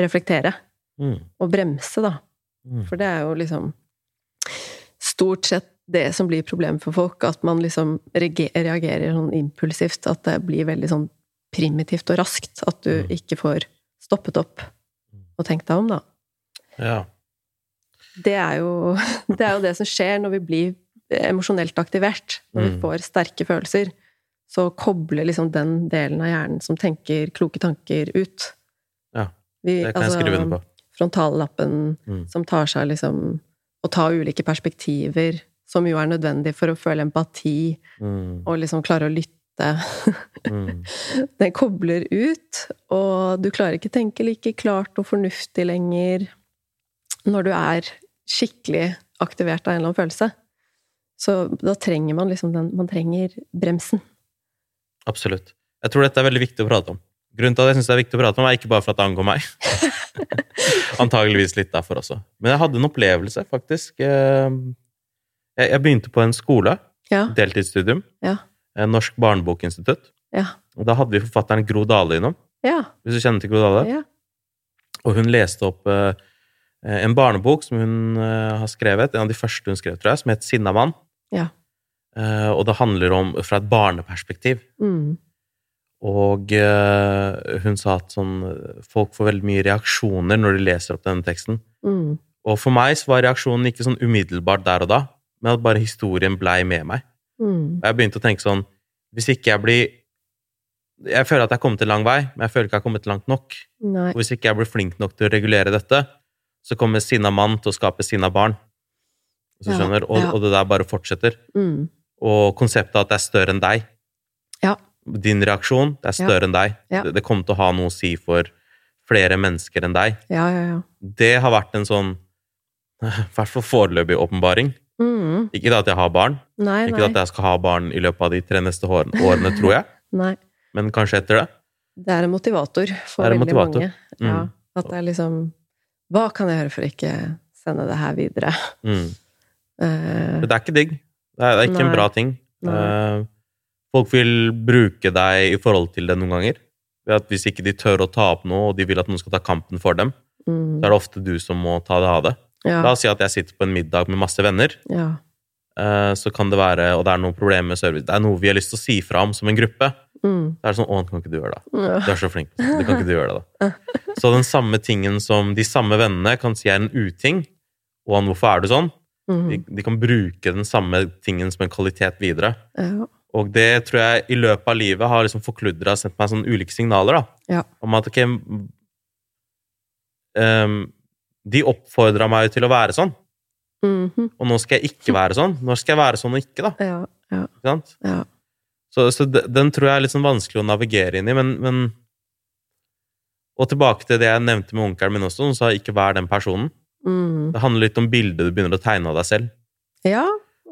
reflektere. Mm. Og bremse, da. Mm. For det er jo liksom stort sett det som blir problemet for folk, at man liksom reagerer sånn impulsivt. At det blir veldig sånn primitivt og raskt. At du Mm. ikke får stoppet opp og tenkt deg om, da. Ja. Det er jo *laughs* det, er jo det som skjer når vi blir emosjonelt aktivert. Når vi Mm. får sterke følelser. Så kobler liksom den delen av hjernen som tenker kloke tanker, ut. Ja, Det kan jeg skrive under på. Frontallappen Mm. som tar seg liksom Å ta ulike perspektiver, som jo er nødvendig for å føle empati, Mm. og liksom klare å lytte. *laughs* Mm. Den kobler ut, og du klarer ikke tenke like klart og fornuftig lenger når du er skikkelig aktivert av en eller annen følelse. Så da trenger man liksom den Man trenger bremsen. Absolutt. Jeg tror dette er veldig viktig å prate om. Grunnen til at jeg syns det er viktig å prate om, er ikke bare for at det angår meg. *laughs* Antageligvis litt derfor også. Men jeg hadde en opplevelse, faktisk. Eh, Jeg begynte på en skole, Ja. deltidsstudium, Ja. Norsk barnebokinstitutt. Ja. Og da hadde vi forfatteren Gro Dale innom, Ja. hvis du kjenner til Gro Dale. Ja. Og hun leste opp eh, en barnebok som hun eh, har skrevet, en av de første hun skrev, tror jeg, som het Sinnamann. Ja. Og det handler om fra et barneperspektiv. Mm. Og eh, hun sa at sånn, folk får veldig mye reaksjoner når de leser opp denne teksten. Mm. Og for meg så var reaksjonen ikke sånn umiddelbart der og da, men at bare historien blei med meg. Mm. Og jeg begynte å tenke sånn Hvis ikke jeg blir Jeg føler at jeg har kommet en lang vei, men jeg føler ikke jeg har kommet langt nok. Nei. Og hvis ikke jeg blir flink nok til å regulere dette, så kommer sinna mann til å skape sinna barn. Hvis du Ja, skjønner? Og, ja. og det der bare fortsetter. Mm. Og konseptet at det er større enn deg. Ja. Din reaksjon, det er Ja. større enn deg. Ja. Det, det kommer til å ha noe å si for flere mennesker enn deg. Ja, ja, ja. Det har vært en sånn, *laughs* i hvert fall foreløpig åpenbaring. Mm. Ikke da at jeg har barn, Nei, ikke nei. at jeg skal ha barn i løpet av de tre neste årene, tror jeg, *laughs* nei. men kanskje etter det. Det er en motivator for veldig motivator. mange. Ja, Mm. at det er liksom Hva kan jeg gjøre for å ikke sende det her videre? Mm. *laughs* Uh, det er ikke digg. Det er, det er ikke en bra ting. Nei. Folk vil bruke deg i forhold til det noen ganger. At Hvis ikke de tør å ta opp noe, og de vil at noen skal ta kampen for dem, mm, så er det ofte du som må ta det av det. ja, La oss si at jeg sitter på en middag med masse venner, ja. eh, så kan det være, og det er noen problemer med service, det er noe vi har lyst til å si fra om som en gruppe. Mm, Det er sånn 'Å, kan ikke du gjøre det?' ja. Du er så flink. Det kan ikke du gjøre det, da. *laughs* Så den samme tingen som de samme vennene kan si er en uting, og han 'hvorfor er du sånn', Mm, de, de kan bruke den samme tingen som en kvalitet videre. ja. Og det tror jeg i løpet av livet har liksom forkludra og sendt meg sånne ulike signaler, da. Ja. Om at ok m- ehm, De oppfordra meg til å være sånn, Mhm, og nå skal jeg ikke være sånn. Når skal jeg være sånn og ikke, da? ja, ja, Ikke sant? ja. Så, så den tror jeg er litt sånn vanskelig å navigere inn i, men, men Og tilbake til det jeg nevnte med onkelen min også, så ikke vær den personen. Mm. Det handler litt om bildet du begynner å tegne av deg selv. Ja.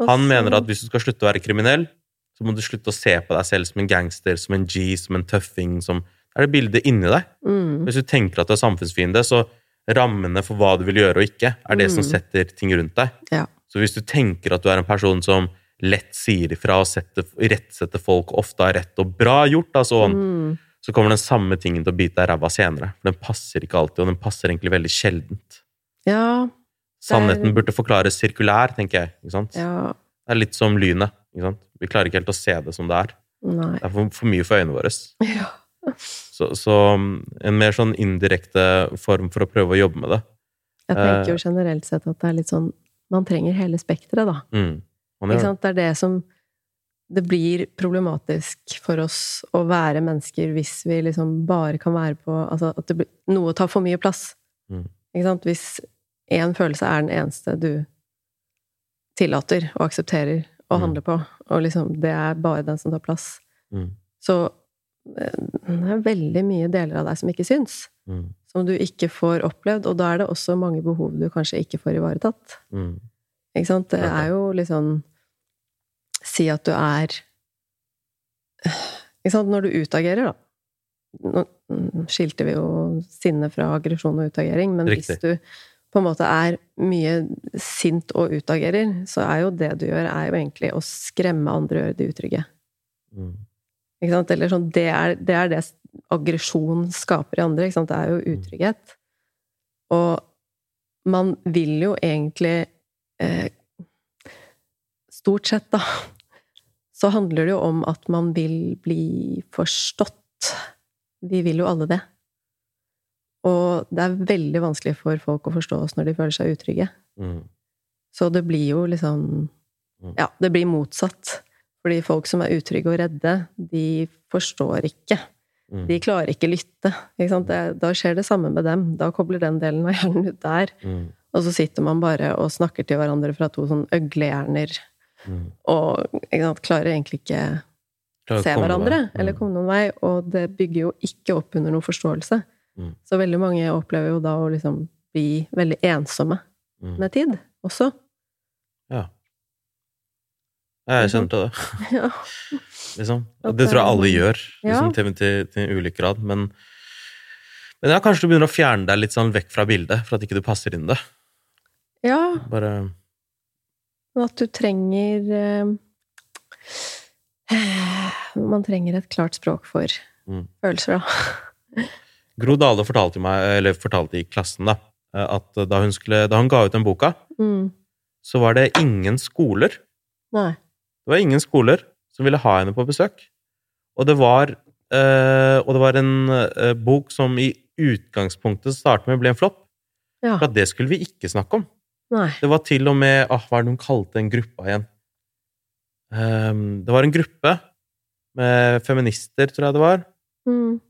Han mener at hvis du skal slutte å være kriminell, så må du slutte å se på deg selv som en gangster, som en G, som en tøffing, som er det bildet inni deg. mm. Hvis du tenker at du er samfunnsfiende, så rammene for hva du vil gjøre og ikke, er det som Mm. setter ting rundt deg. Ja. Så hvis du tenker at du er en person som lett sier ifra og setter, rettsetter folk, ofte har rett og bra gjort, da, sånn, Mm. så kommer den samme tingen til å bite deg i ræva senere. For den passer ikke alltid, og den passer egentlig veldig sjeldent. Ja. Sannheten burde forklares sirkulær, tenker jeg. Ja. Det er litt som lynet. Vi klarer ikke helt å se det som det er. Nei. Det er for, for mye for øynene våre. Ja. *laughs* Så, så um, en mer sånn indirekte form for å prøve å jobbe med det. Jeg tenker Eh. jo generelt sett at det er litt sånn Man trenger hele spekteret, da. Mm. Ikke sant? Det er det som Det blir problematisk for oss å være mennesker hvis vi liksom bare kan være på Altså at det blir, noe tar for mye plass. Mm. Ikke sant? Hvis én følelse er den eneste du tillater og aksepterer å Mm. handle på, og liksom det er bare den som tar plass, Mm. så eh, det er veldig mye deler av deg som ikke syns. Mm. Som du ikke får opplevd, og da er det også mange behov du kanskje ikke får ivaretatt. Mm. Ikke sant? Det er jo liksom Si at du er Ikke sant? Når du utagerer, da. Nå mm, skilte vi jo sinne fra aggresjon og utagering, men Riktig. hvis du på en måte er mye sint og utagerer, så er jo det du gjør, er jo egentlig å skremme andre og gjøre de utrygge. Mm. Ikke sant? Eller sånn, det er, det er det aggresjon skaper i andre. Ikke sant? Det er jo utrygghet. Og man vil jo egentlig eh, Stort sett, da, *laughs* så handler det jo om at man vil bli forstått. Vi vil jo alle det. Og det er veldig vanskelig for folk å forstå oss når de føler seg utrygge. Mm. Så det blir jo liksom Mm. Ja, det blir motsatt. Fordi folk som er utrygge og redde, de forstår ikke. Mm. De klarer ikke lytte. Ikke? Det, da skjer det samme med dem. Da kobler den delen av hjernen ut der. Mm. Og så sitter man bare og snakker til hverandre fra to sånn øglehjerner. Mm. Og ikke sant, klarer egentlig ikke Klarer se hverandre. Mm. eller komme noen vei. Og det bygger jo ikke opp under noen forståelse. Mm. Så veldig mange opplever jo da å liksom bli veldig ensomme Mm. med tid også. Ja. Jeg kjente det. *laughs* Ja. Liksom. Det tror jeg alle gjør, liksom, Ja. til, til, til en ulik grad. Men, men ja, kanskje du begynner å fjerne deg litt sånn vekk fra bildet, for at ikke du passer inn i det. ja, Bare Men at du trenger eh, *sighs* Man trenger et klart språk for Mm. følelser, da. *laughs* Gro Dale fortalte, meg, eller fortalte i klassen da, at da hun, skulle, da hun ga ut den boka, Mm. så var det ingen skoler Nei. Det var ingen skoler som ville ha henne på besøk. Og det var, eh, og det var en eh, bok som i utgangspunktet startet med ble en flopp. Ja. For at det skulle vi ikke snakke om. Nei. Det var til og med ah, Hva er det hun kalte den gruppa igjen? Um, det var en gruppe med feminister, tror jeg det var. Mm.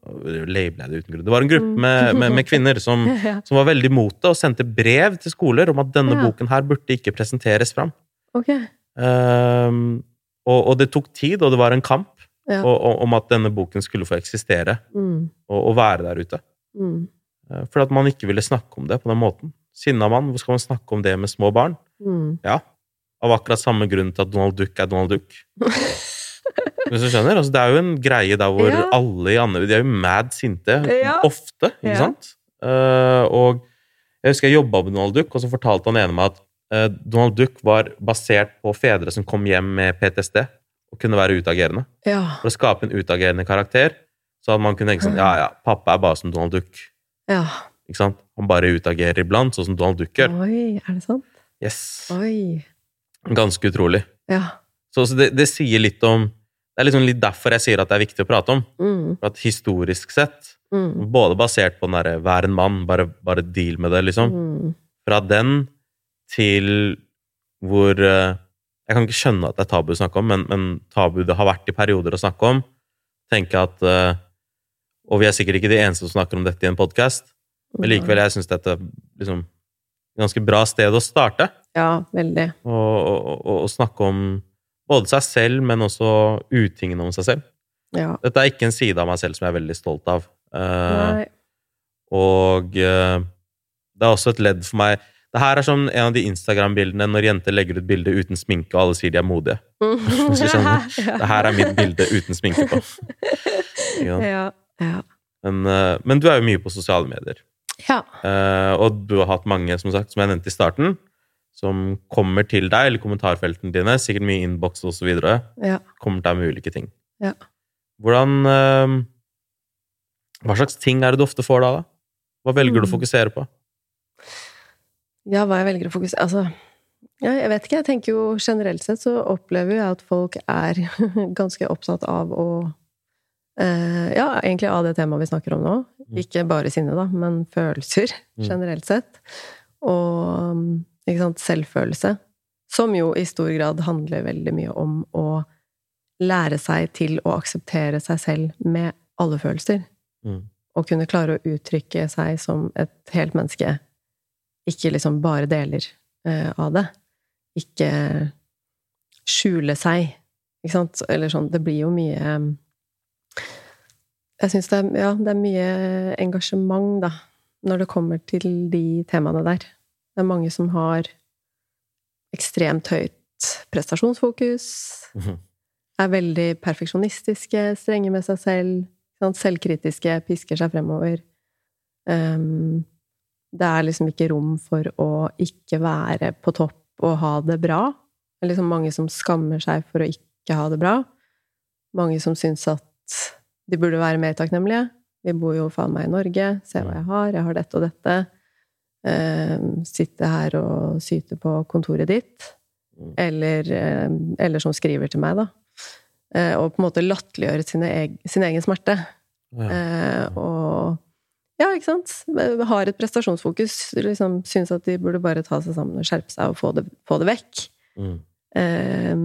Label det uten grunn. Det var en gruppe med, med, med kvinner som, *laughs* Ja. som var veldig imot det, og sendte brev til skoler om at denne Ja. boken her burde ikke presenteres fram. Okay. Um, og, og det tok tid, og det var en kamp Ja. og, og, om at denne boken skulle få eksistere Mm. og, være der ute. Mm. Eh, For at man ikke ville snakke om det på den måten. Sinna mann, hvor skal man snakke om det med små barn? Mm. Ja, av akkurat samme grunn til at Donald Duck er Donald Duck. *laughs* Hvis du skjønner? Altså, det er jo en greie der hvor Ja. alle i Andøy De er jo mad sinte. Ja. Ofte, ikke Ja. sant? Uh, og jeg husker jeg jobba med Donald Duck, og så fortalte han ene meg at uh, Donald Duck var basert på fedre som kom hjem med PTSD og kunne være utagerende. Ja. For å skape en utagerende karakter, så at man kunne tenke sånn Ja, ja, pappa er bare som Donald Duck. ja. Ikke sant? Han bare utagerer iblant, sånn som Donald Duck gjør. Oi, er det sant? Yes. Oi. Ganske utrolig. Ja. Så, så det, det sier litt om Det er liksom litt derfor jeg sier at det er viktig å prate om. Mm. For at historisk sett, Mm. både basert på den derre 'vær en mann', bare, bare deal med det, liksom. Mm. Fra den til hvor eh, Jeg kan ikke skjønne at det er tabu å snakke om, men, men tabu det har vært i perioder å snakke om. Tenke at eh, Og vi er sikkert ikke de eneste som snakker om dette i en podkast, men likevel, jeg syns dette liksom ganske bra sted å starte. Ja, veldig. Og, og, og, og snakke om både seg selv, men også utingene om seg selv. Ja. Dette er ikke en side av meg selv som jeg er veldig stolt av. Uh, Og uh, det er også et ledd for meg Det her er som en av de Instagram-bildene når jenter legger ut bilde uten sminke, og alle sier de er modige. *laughs* Mm. Det her er mitt bilde uten sminke på. *laughs* Ja. ja. Men, uh, men du er jo mye på sosiale medier. ja. Og du har hatt mange, som sagt, som jeg nevnte i starten, som kommer til deg, eller kommentarfeltene dine, sikkert mye innboks osv., ja. kommer til deg med ulike ting. Ja. Hvordan eh, Hva slags ting er det du ofte får da? da? Hva velger du å Mm. fokusere på? Ja, hva jeg velger å fokusere Altså, ja, jeg vet ikke. Jeg tenker jo generelt sett så opplever jeg at folk er *laughs* ganske opptatt av å eh, Ja, egentlig av det temaet vi snakker om nå. Ikke bare sinne, da, men følelser Mm. generelt sett. Og selvfølelse. Som jo i stor grad handler veldig mye om å lære seg til å akseptere seg selv med alle følelser. Mm. Og kunne klare å uttrykke seg som et helt menneske. Ikke liksom bare deler eh, av det. Ikke skjule seg, ikke sant? Eller sånn Det blir jo mye Jeg syns det, ja, det er mye engasjement, da, når det kommer til de temaene der. Det er mange som har ekstremt høyt prestasjonsfokus, Mhm. er veldig perfeksjonistiske, strenge med seg selv, selvkritiske, pisker seg fremover. Um, det er liksom ikke rom for å ikke være på topp og ha det bra. Det er liksom mange som skammer seg for å ikke ha det bra. Mange som syns at de burde være mer takknemlige. Vi bor jo faen meg i Norge. Se hva jeg har. Jeg har dette og dette. Um, sitte her og syte på kontoret ditt. Eller, um, eller som skriver til meg, da. Eh, og på en måte latterliggjøre sin, sin egen smerte. Ja. Eh, og ja, ikke sant? Har et prestasjonsfokus. Liksom syns at de burde bare ta seg sammen og skjerpe seg og få det, få det vekk. Mm. Eh,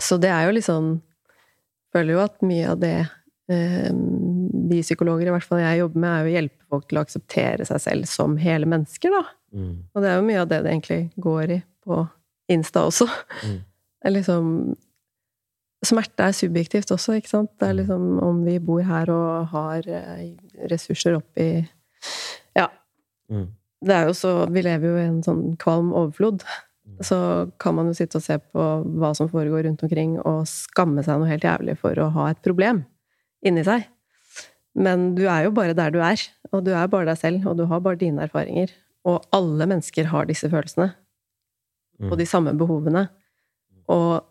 så det er jo liksom Føler jo at mye av det eh, vi psykologer, i hvert fall jeg jobber med, er jo å hjelpe folk til å akseptere seg selv som hele mennesker, da. Mm. Og det er jo mye av det det egentlig går i på Insta også. Mm. *laughs* Det er liksom Smerte er subjektivt også, ikke sant? Det er liksom om vi bor her og har eh, ressurser oppi Ja. Mm. Det er jo så Vi lever jo i en sånn kvalm overflod. Så kan man jo sitte og se på hva som foregår rundt omkring, og skamme seg noe helt jævlig for å ha et problem inni seg. Men du er jo bare der du er, og du er bare deg selv, og du har bare dine erfaringer. Og alle mennesker har disse følelsene, Mm. og de samme behovene. Og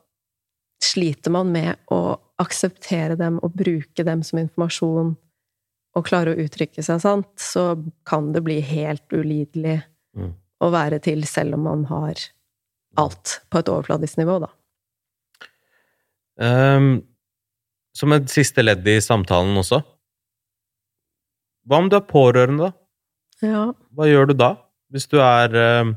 sliter man med å akseptere dem og bruke dem som informasjon, og klare å uttrykke seg sant, så kan det bli helt ulidelig Mm. å være til, selv om man har alt på et overfladisk nivå, da. Um, som et siste ledd i samtalen også Hva om du er pårørende, da? Ja. Hva gjør du da? Hvis du er ehm,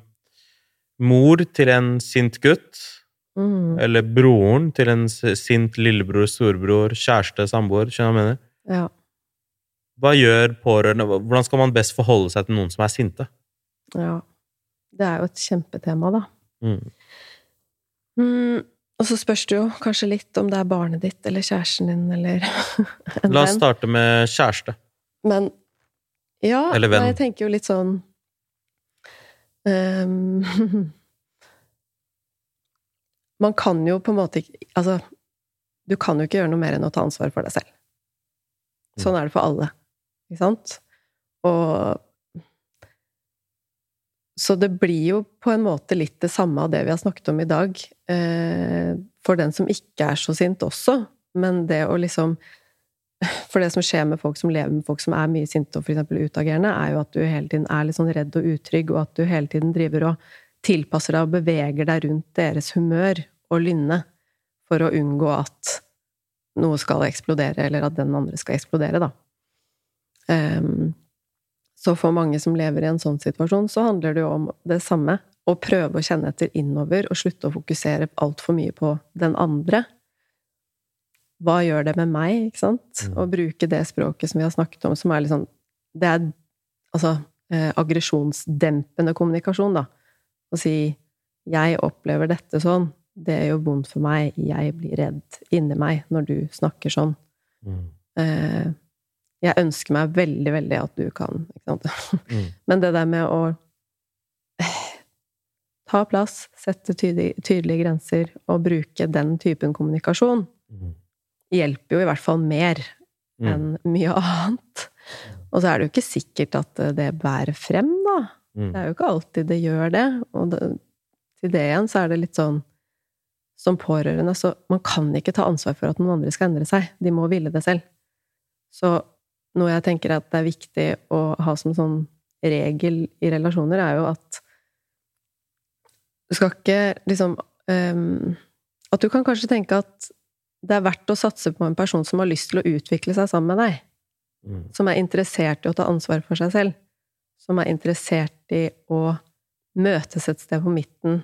mor til en sint gutt, Mm. eller broren til en sint lillebror, storbror, kjæreste, samboer, skjønner du hva jeg mener? ja. Hva gjør pårørende? Hvordan skal man best forholde seg til noen som er sinte? Ja. Det er jo et kjempetema, da. Mm. Mm. Og så spørs det jo kanskje litt om det er barnet ditt eller kjæresten din eller *laughs* en La oss starte med kjæreste. Men ja, Eller venn. jeg tenker jo litt sånn um, *laughs* Man kan jo på en måte ikke Altså, du kan jo ikke gjøre noe mer enn å ta ansvar for deg selv. Sånn er det for alle, ikke sant? Og Så det blir jo på en måte litt det samme av det vi har snakket om i dag, eh, for den som ikke er så sint også. Men det å liksom For det som skjer med folk som lever med folk som er mye sinte og eksempel utagerende, er jo at du hele tiden er litt sånn redd og utrygg, og at du hele tiden driver og tilpasser deg og beveger deg rundt deres humør og lynne for å unngå at noe skal eksplodere, eller at den andre skal eksplodere, da. Um, så for mange som lever i en sånn situasjon, så handler det jo om det samme. Å prøve å kjenne etter innover og slutte å fokusere altfor mye på den andre. Hva gjør det med meg, ikke sant? Å bruke det språket som vi har snakket om, som er litt sånn Det er altså eh, aggresjonsdempende kommunikasjon, da. Å si 'jeg opplever dette sånn', det gjør vondt for meg, jeg blir redd inni meg når du snakker sånn. Mm. Eh, Jeg ønsker meg veldig, veldig at du kan. Ikke sant? *laughs* Mm. Men det der med å ta plass, sette tydelige, tydelige grenser og bruke den typen kommunikasjon, Mm. Hjelper jo i hvert fall mer Mm. enn mye annet. Og så er det jo ikke sikkert at eh, det bærer frem, da. Mm. Det er jo ikke alltid det gjør det. Og det, til det igjen så er det litt sånn Som pårørende, så man kan ikke ta ansvar for at noen andre skal endre seg. De må ville det selv. Så noe jeg tenker at det er viktig å ha som sånn regel i relasjoner, er jo at du skal ikke liksom um, At du kan kanskje tenke at det er verdt å satse på en person som har lyst til å utvikle seg sammen med deg. Mm. Som er interessert i å ta ansvar for seg selv. Som er interessert i å møtes et sted på midten.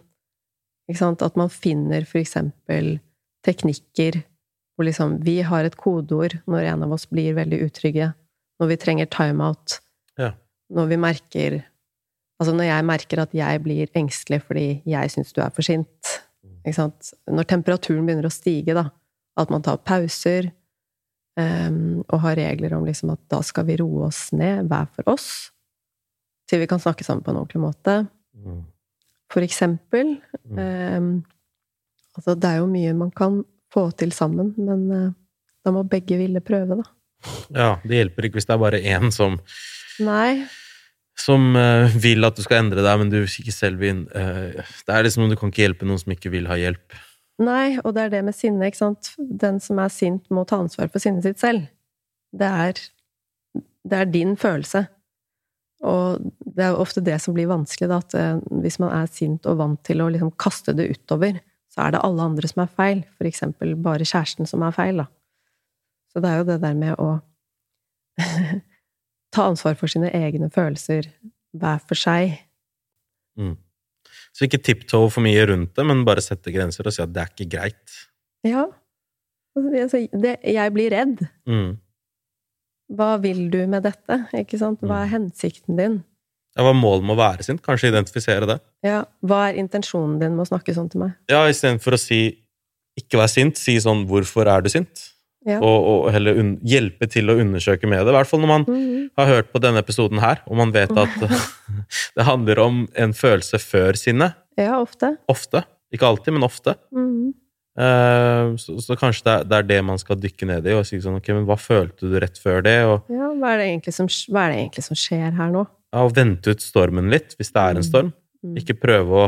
At man finner for eksempel teknikker hvor liksom vi har et kodeord når en av oss blir veldig utrygge. Når vi trenger timeout. Ja. Når vi merker Altså når jeg merker at jeg blir engstelig fordi jeg syns du er for sint. Sant? Når temperaturen begynner å stige, da. At man tar pauser. um, og har regler om liksom at da skal vi roe oss ned, hver for oss. Til vi kan snakke sammen på en ordentlig måte. Mm. For eksempel. Ehm, altså, det er jo mye man kan få til sammen, men uh, da må begge ville prøve, da. Ja, det hjelper ikke hvis det er bare én som, Nei. som uh, vil at du skal endre deg, men du ikke selv vil uh, Det er liksom Du kan ikke hjelpe noen som ikke vil ha hjelp. Nei, og det er det med sinne, ikke sant. Den som er sint, må ta ansvar for sinnet sitt selv. Det er, det er din følelse. Og det er jo ofte det som blir vanskelig, da, at eh, hvis man er sint og vant til å liksom kaste det utover, så er det alle andre som er feil. For eksempel bare kjæresten som er feil, da. Så det er jo det der med å *laughs* ta ansvar for sine egne følelser hver for seg. Mm. Så ikke tiptoe for mye rundt det, men bare sette grenser og si at det er ikke greit. Ja. Altså, det, jeg blir redd. Mm. Hva vil du med dette? Ikke sant? Hva er hensikten din? Ja, hva målet må være sin? Kanskje identifisere det. Ja, hva er intensjonen din med å snakke sånn til meg? Ja, istedenfor å si 'ikke vær sint', si sånn 'hvorfor er du sint'? Ja. Og, og heller un hjelpe til å undersøke med det. I hvert fall når man Mhm. har hørt på denne episoden her, og man vet at *laughs* *laughs* det handler om en følelse før sinnet. Ja, ofte. Ofte. Ikke alltid, men ofte. Mhm. Uh, så, så kanskje det er, det er det man skal dykke ned i, og si sånn Ok, men hva følte du rett før det? Og, Ja, hva er, det som, hva er det egentlig som skjer her nå? ja, og vente ut stormen litt, hvis det er en storm. Mm. Ikke prøve å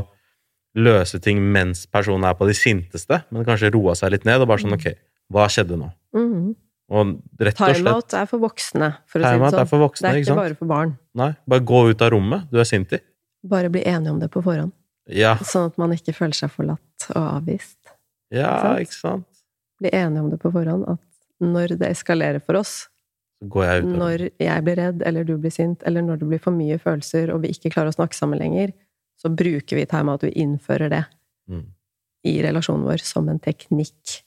løse ting mens personen er på de sinteste, men kanskje roe seg litt ned og bare sånn Ok, hva skjedde nå? Slett Timeout er for voksne, for å si det sånn. er voksne, det er ikke bare for barn. Nei, bare gå ut av rommet du er sint i. Bare bli enige om det på forhånd. Ja, Sånn at man ikke føler seg forlatt og avvist. ja Sant? ikke sant? Bli enige om det på forhånd, at når det eskalerer for oss, går jeg når jeg blir redd, eller du blir sint, eller når det blir for mye følelser, og vi ikke klarer å snakke sammen lenger, så bruker vi timeout, vi innfører det Mm. i relasjonen vår som en teknikk.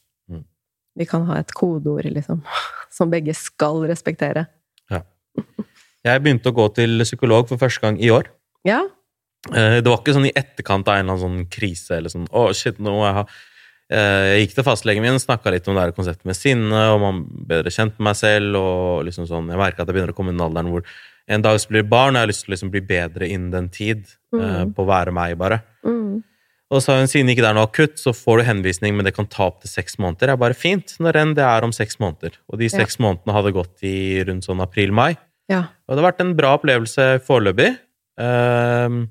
Vi kan ha et kodeord, liksom, som begge skal respektere. Ja. Jeg begynte å gå til psykolog for første gang i år. Ja, Eh, Det var ikke sånn i etterkant av en eller annen sånn krise eller sånn Å, shit, nå må jeg ha Eh, Jeg gikk til fastlegen min, snakka litt om det her konseptet med sinne, og man bedre kjent med meg selv, og liksom sånn Jeg merka at jeg begynner å komme i alderen hvor en dag så blir barn, og jeg har lyst til å liksom bli bedre innen den tid. eh, Mm. På å være meg, bare. mm. Og så sa hun siden ikke det er noe akutt, så får du henvisning, men det kan ta opp til seks måneder. Det er bare fint, når enn det er om seks måneder. Og de Ja. seks månedene hadde gått i rundt sånn april-mai. ja. Og det har vært en bra opplevelse foreløpig. Uh,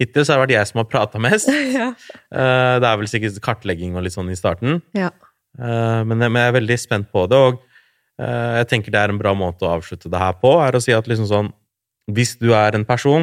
hittil så har det vært jeg som har prata mest. *laughs* ja. uh, det er vel sikkert kartlegging og litt sånn i starten. ja. Uh, men, jeg- men jeg er veldig spent på det, og eh, jeg tenker det er en bra måte å avslutte det her på, er å si at liksom sånn Hvis du er en person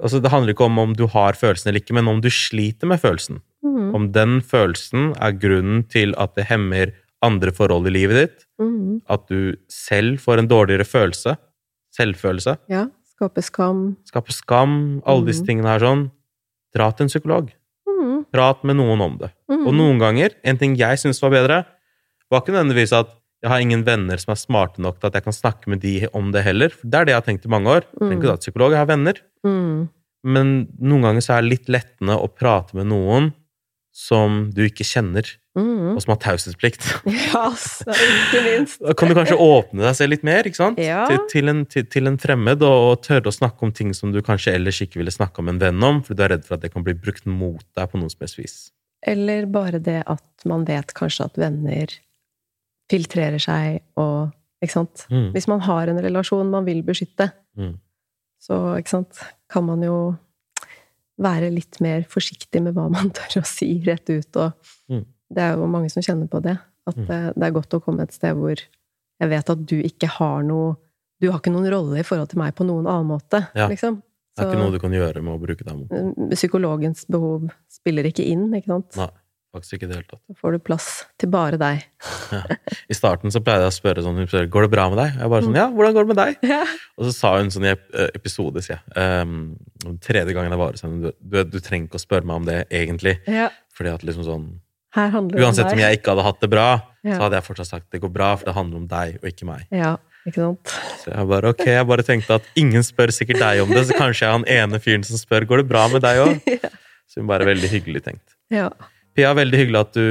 Altså, det handler ikke om om du har følelsen eller ikke, men om du sliter med følelsen. Mm. Om den følelsen er grunnen til at det hemmer andre forhold i livet ditt. Mm. At du selv får en dårligere følelse. Selvfølelse. Ja. Skape skam. Skape skam. Alle disse Mhm. tingene her sånn. Dra til en psykolog. Mhm. Prat med noen om det. Mhm. Og noen ganger, en ting jeg syns var bedre, var ikke nødvendigvis at jeg har ingen venner som er smarte nok til at jeg kan snakke med de om det heller. For det er det jeg har tenkt i mange år. Mm. ta psykolog, jeg har venner. Mm. Men noen ganger så er det litt lettende å prate med noen som du ikke kjenner, mm. og som har taushetsplikt. *laughs* Ja, så ikke minst. Da kan du kanskje åpne deg selv litt mer, ikke sant? Ja. Til, til, en, til, til en fremmed, og, og tørre å snakke om ting som du kanskje ellers ikke ville snakke med en venn om, fordi du er redd for at det kan bli brukt mot deg på noe som helst vis. Eller bare det at man vet kanskje at venner filtrerer seg og Ikke sant? Mm. Hvis man har en relasjon man vil beskytte, Mm. så ikke sant, kan man jo være litt mer forsiktig med hva man *laughs* tør å si rett ut. Og Mm. det er jo mange som kjenner på det. At Mm. det, det er godt å komme et sted hvor jeg vet at du ikke har noe Du har ikke noen rolle i forhold til meg på noen annen måte, Ja. liksom. Det er ikke noe du kan gjøre med å bruke deg mot. Psykologens behov spiller ikke inn, ikke sant? Nei, faktisk ikke i det hele tatt. Så får du plass til bare deg. Ja. *laughs* I starten så pleide jeg å spørre sånn, hun spør, går det bra med deg? Jeg bare sånn, ja, hvordan går det med deg? *laughs* Og så sa hun sånn i eh, episode, sier jeg, um, tredje gangen jeg var hos henne, du, du, du trenger ikke å spørre meg om det egentlig, Ja. fordi at liksom sånn, uansett om jeg ikke hadde hatt det bra, Ja. så hadde jeg fortsatt sagt det går bra, for det handler om deg og ikke meg. Ja, ikke sant? Så jeg bare, ok, jeg bare tenkte at ingen spør sikkert deg om det, så kanskje jeg er han ene fyren som spør, går det bra med deg også? *laughs* Så hun bare veldig hyggelig tenkt. Ja. Pia, veldig hyggelig at du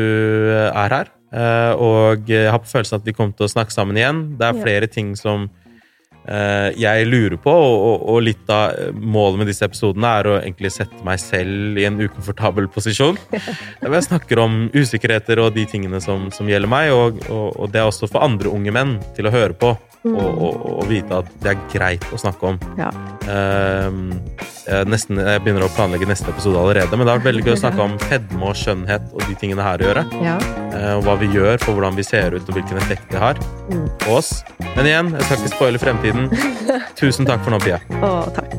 er her. eh, Og jeg har på følelsen at vi kommer til å snakke sammen igjen. Det er flere ting som eh, jeg lurer på, og, litt av målet med disse episodene er å egentlig sette meg selv i en ukomfortabel posisjon. *laughs* Der jeg snakker om usikkerheter og de tingene som, som gjelder meg, og, og, og det er også for andre unge menn til å høre på. Mm. Og, og, og vite at det er greit å snakke om. Ja jeg, nesten, jeg begynner å planlegge neste episode allerede, men det har vært veldig gøy å snakke om fedme og skjønnhet og de tingene her å gjøre. Ja. Eh, og hva vi gjør for hvordan vi ser ut, og hvilken effekt det har mm. på oss. Men igjen, jeg skal ikke spoile fremtiden. *laughs* Tusen takk for nå, Pia. Å, takk.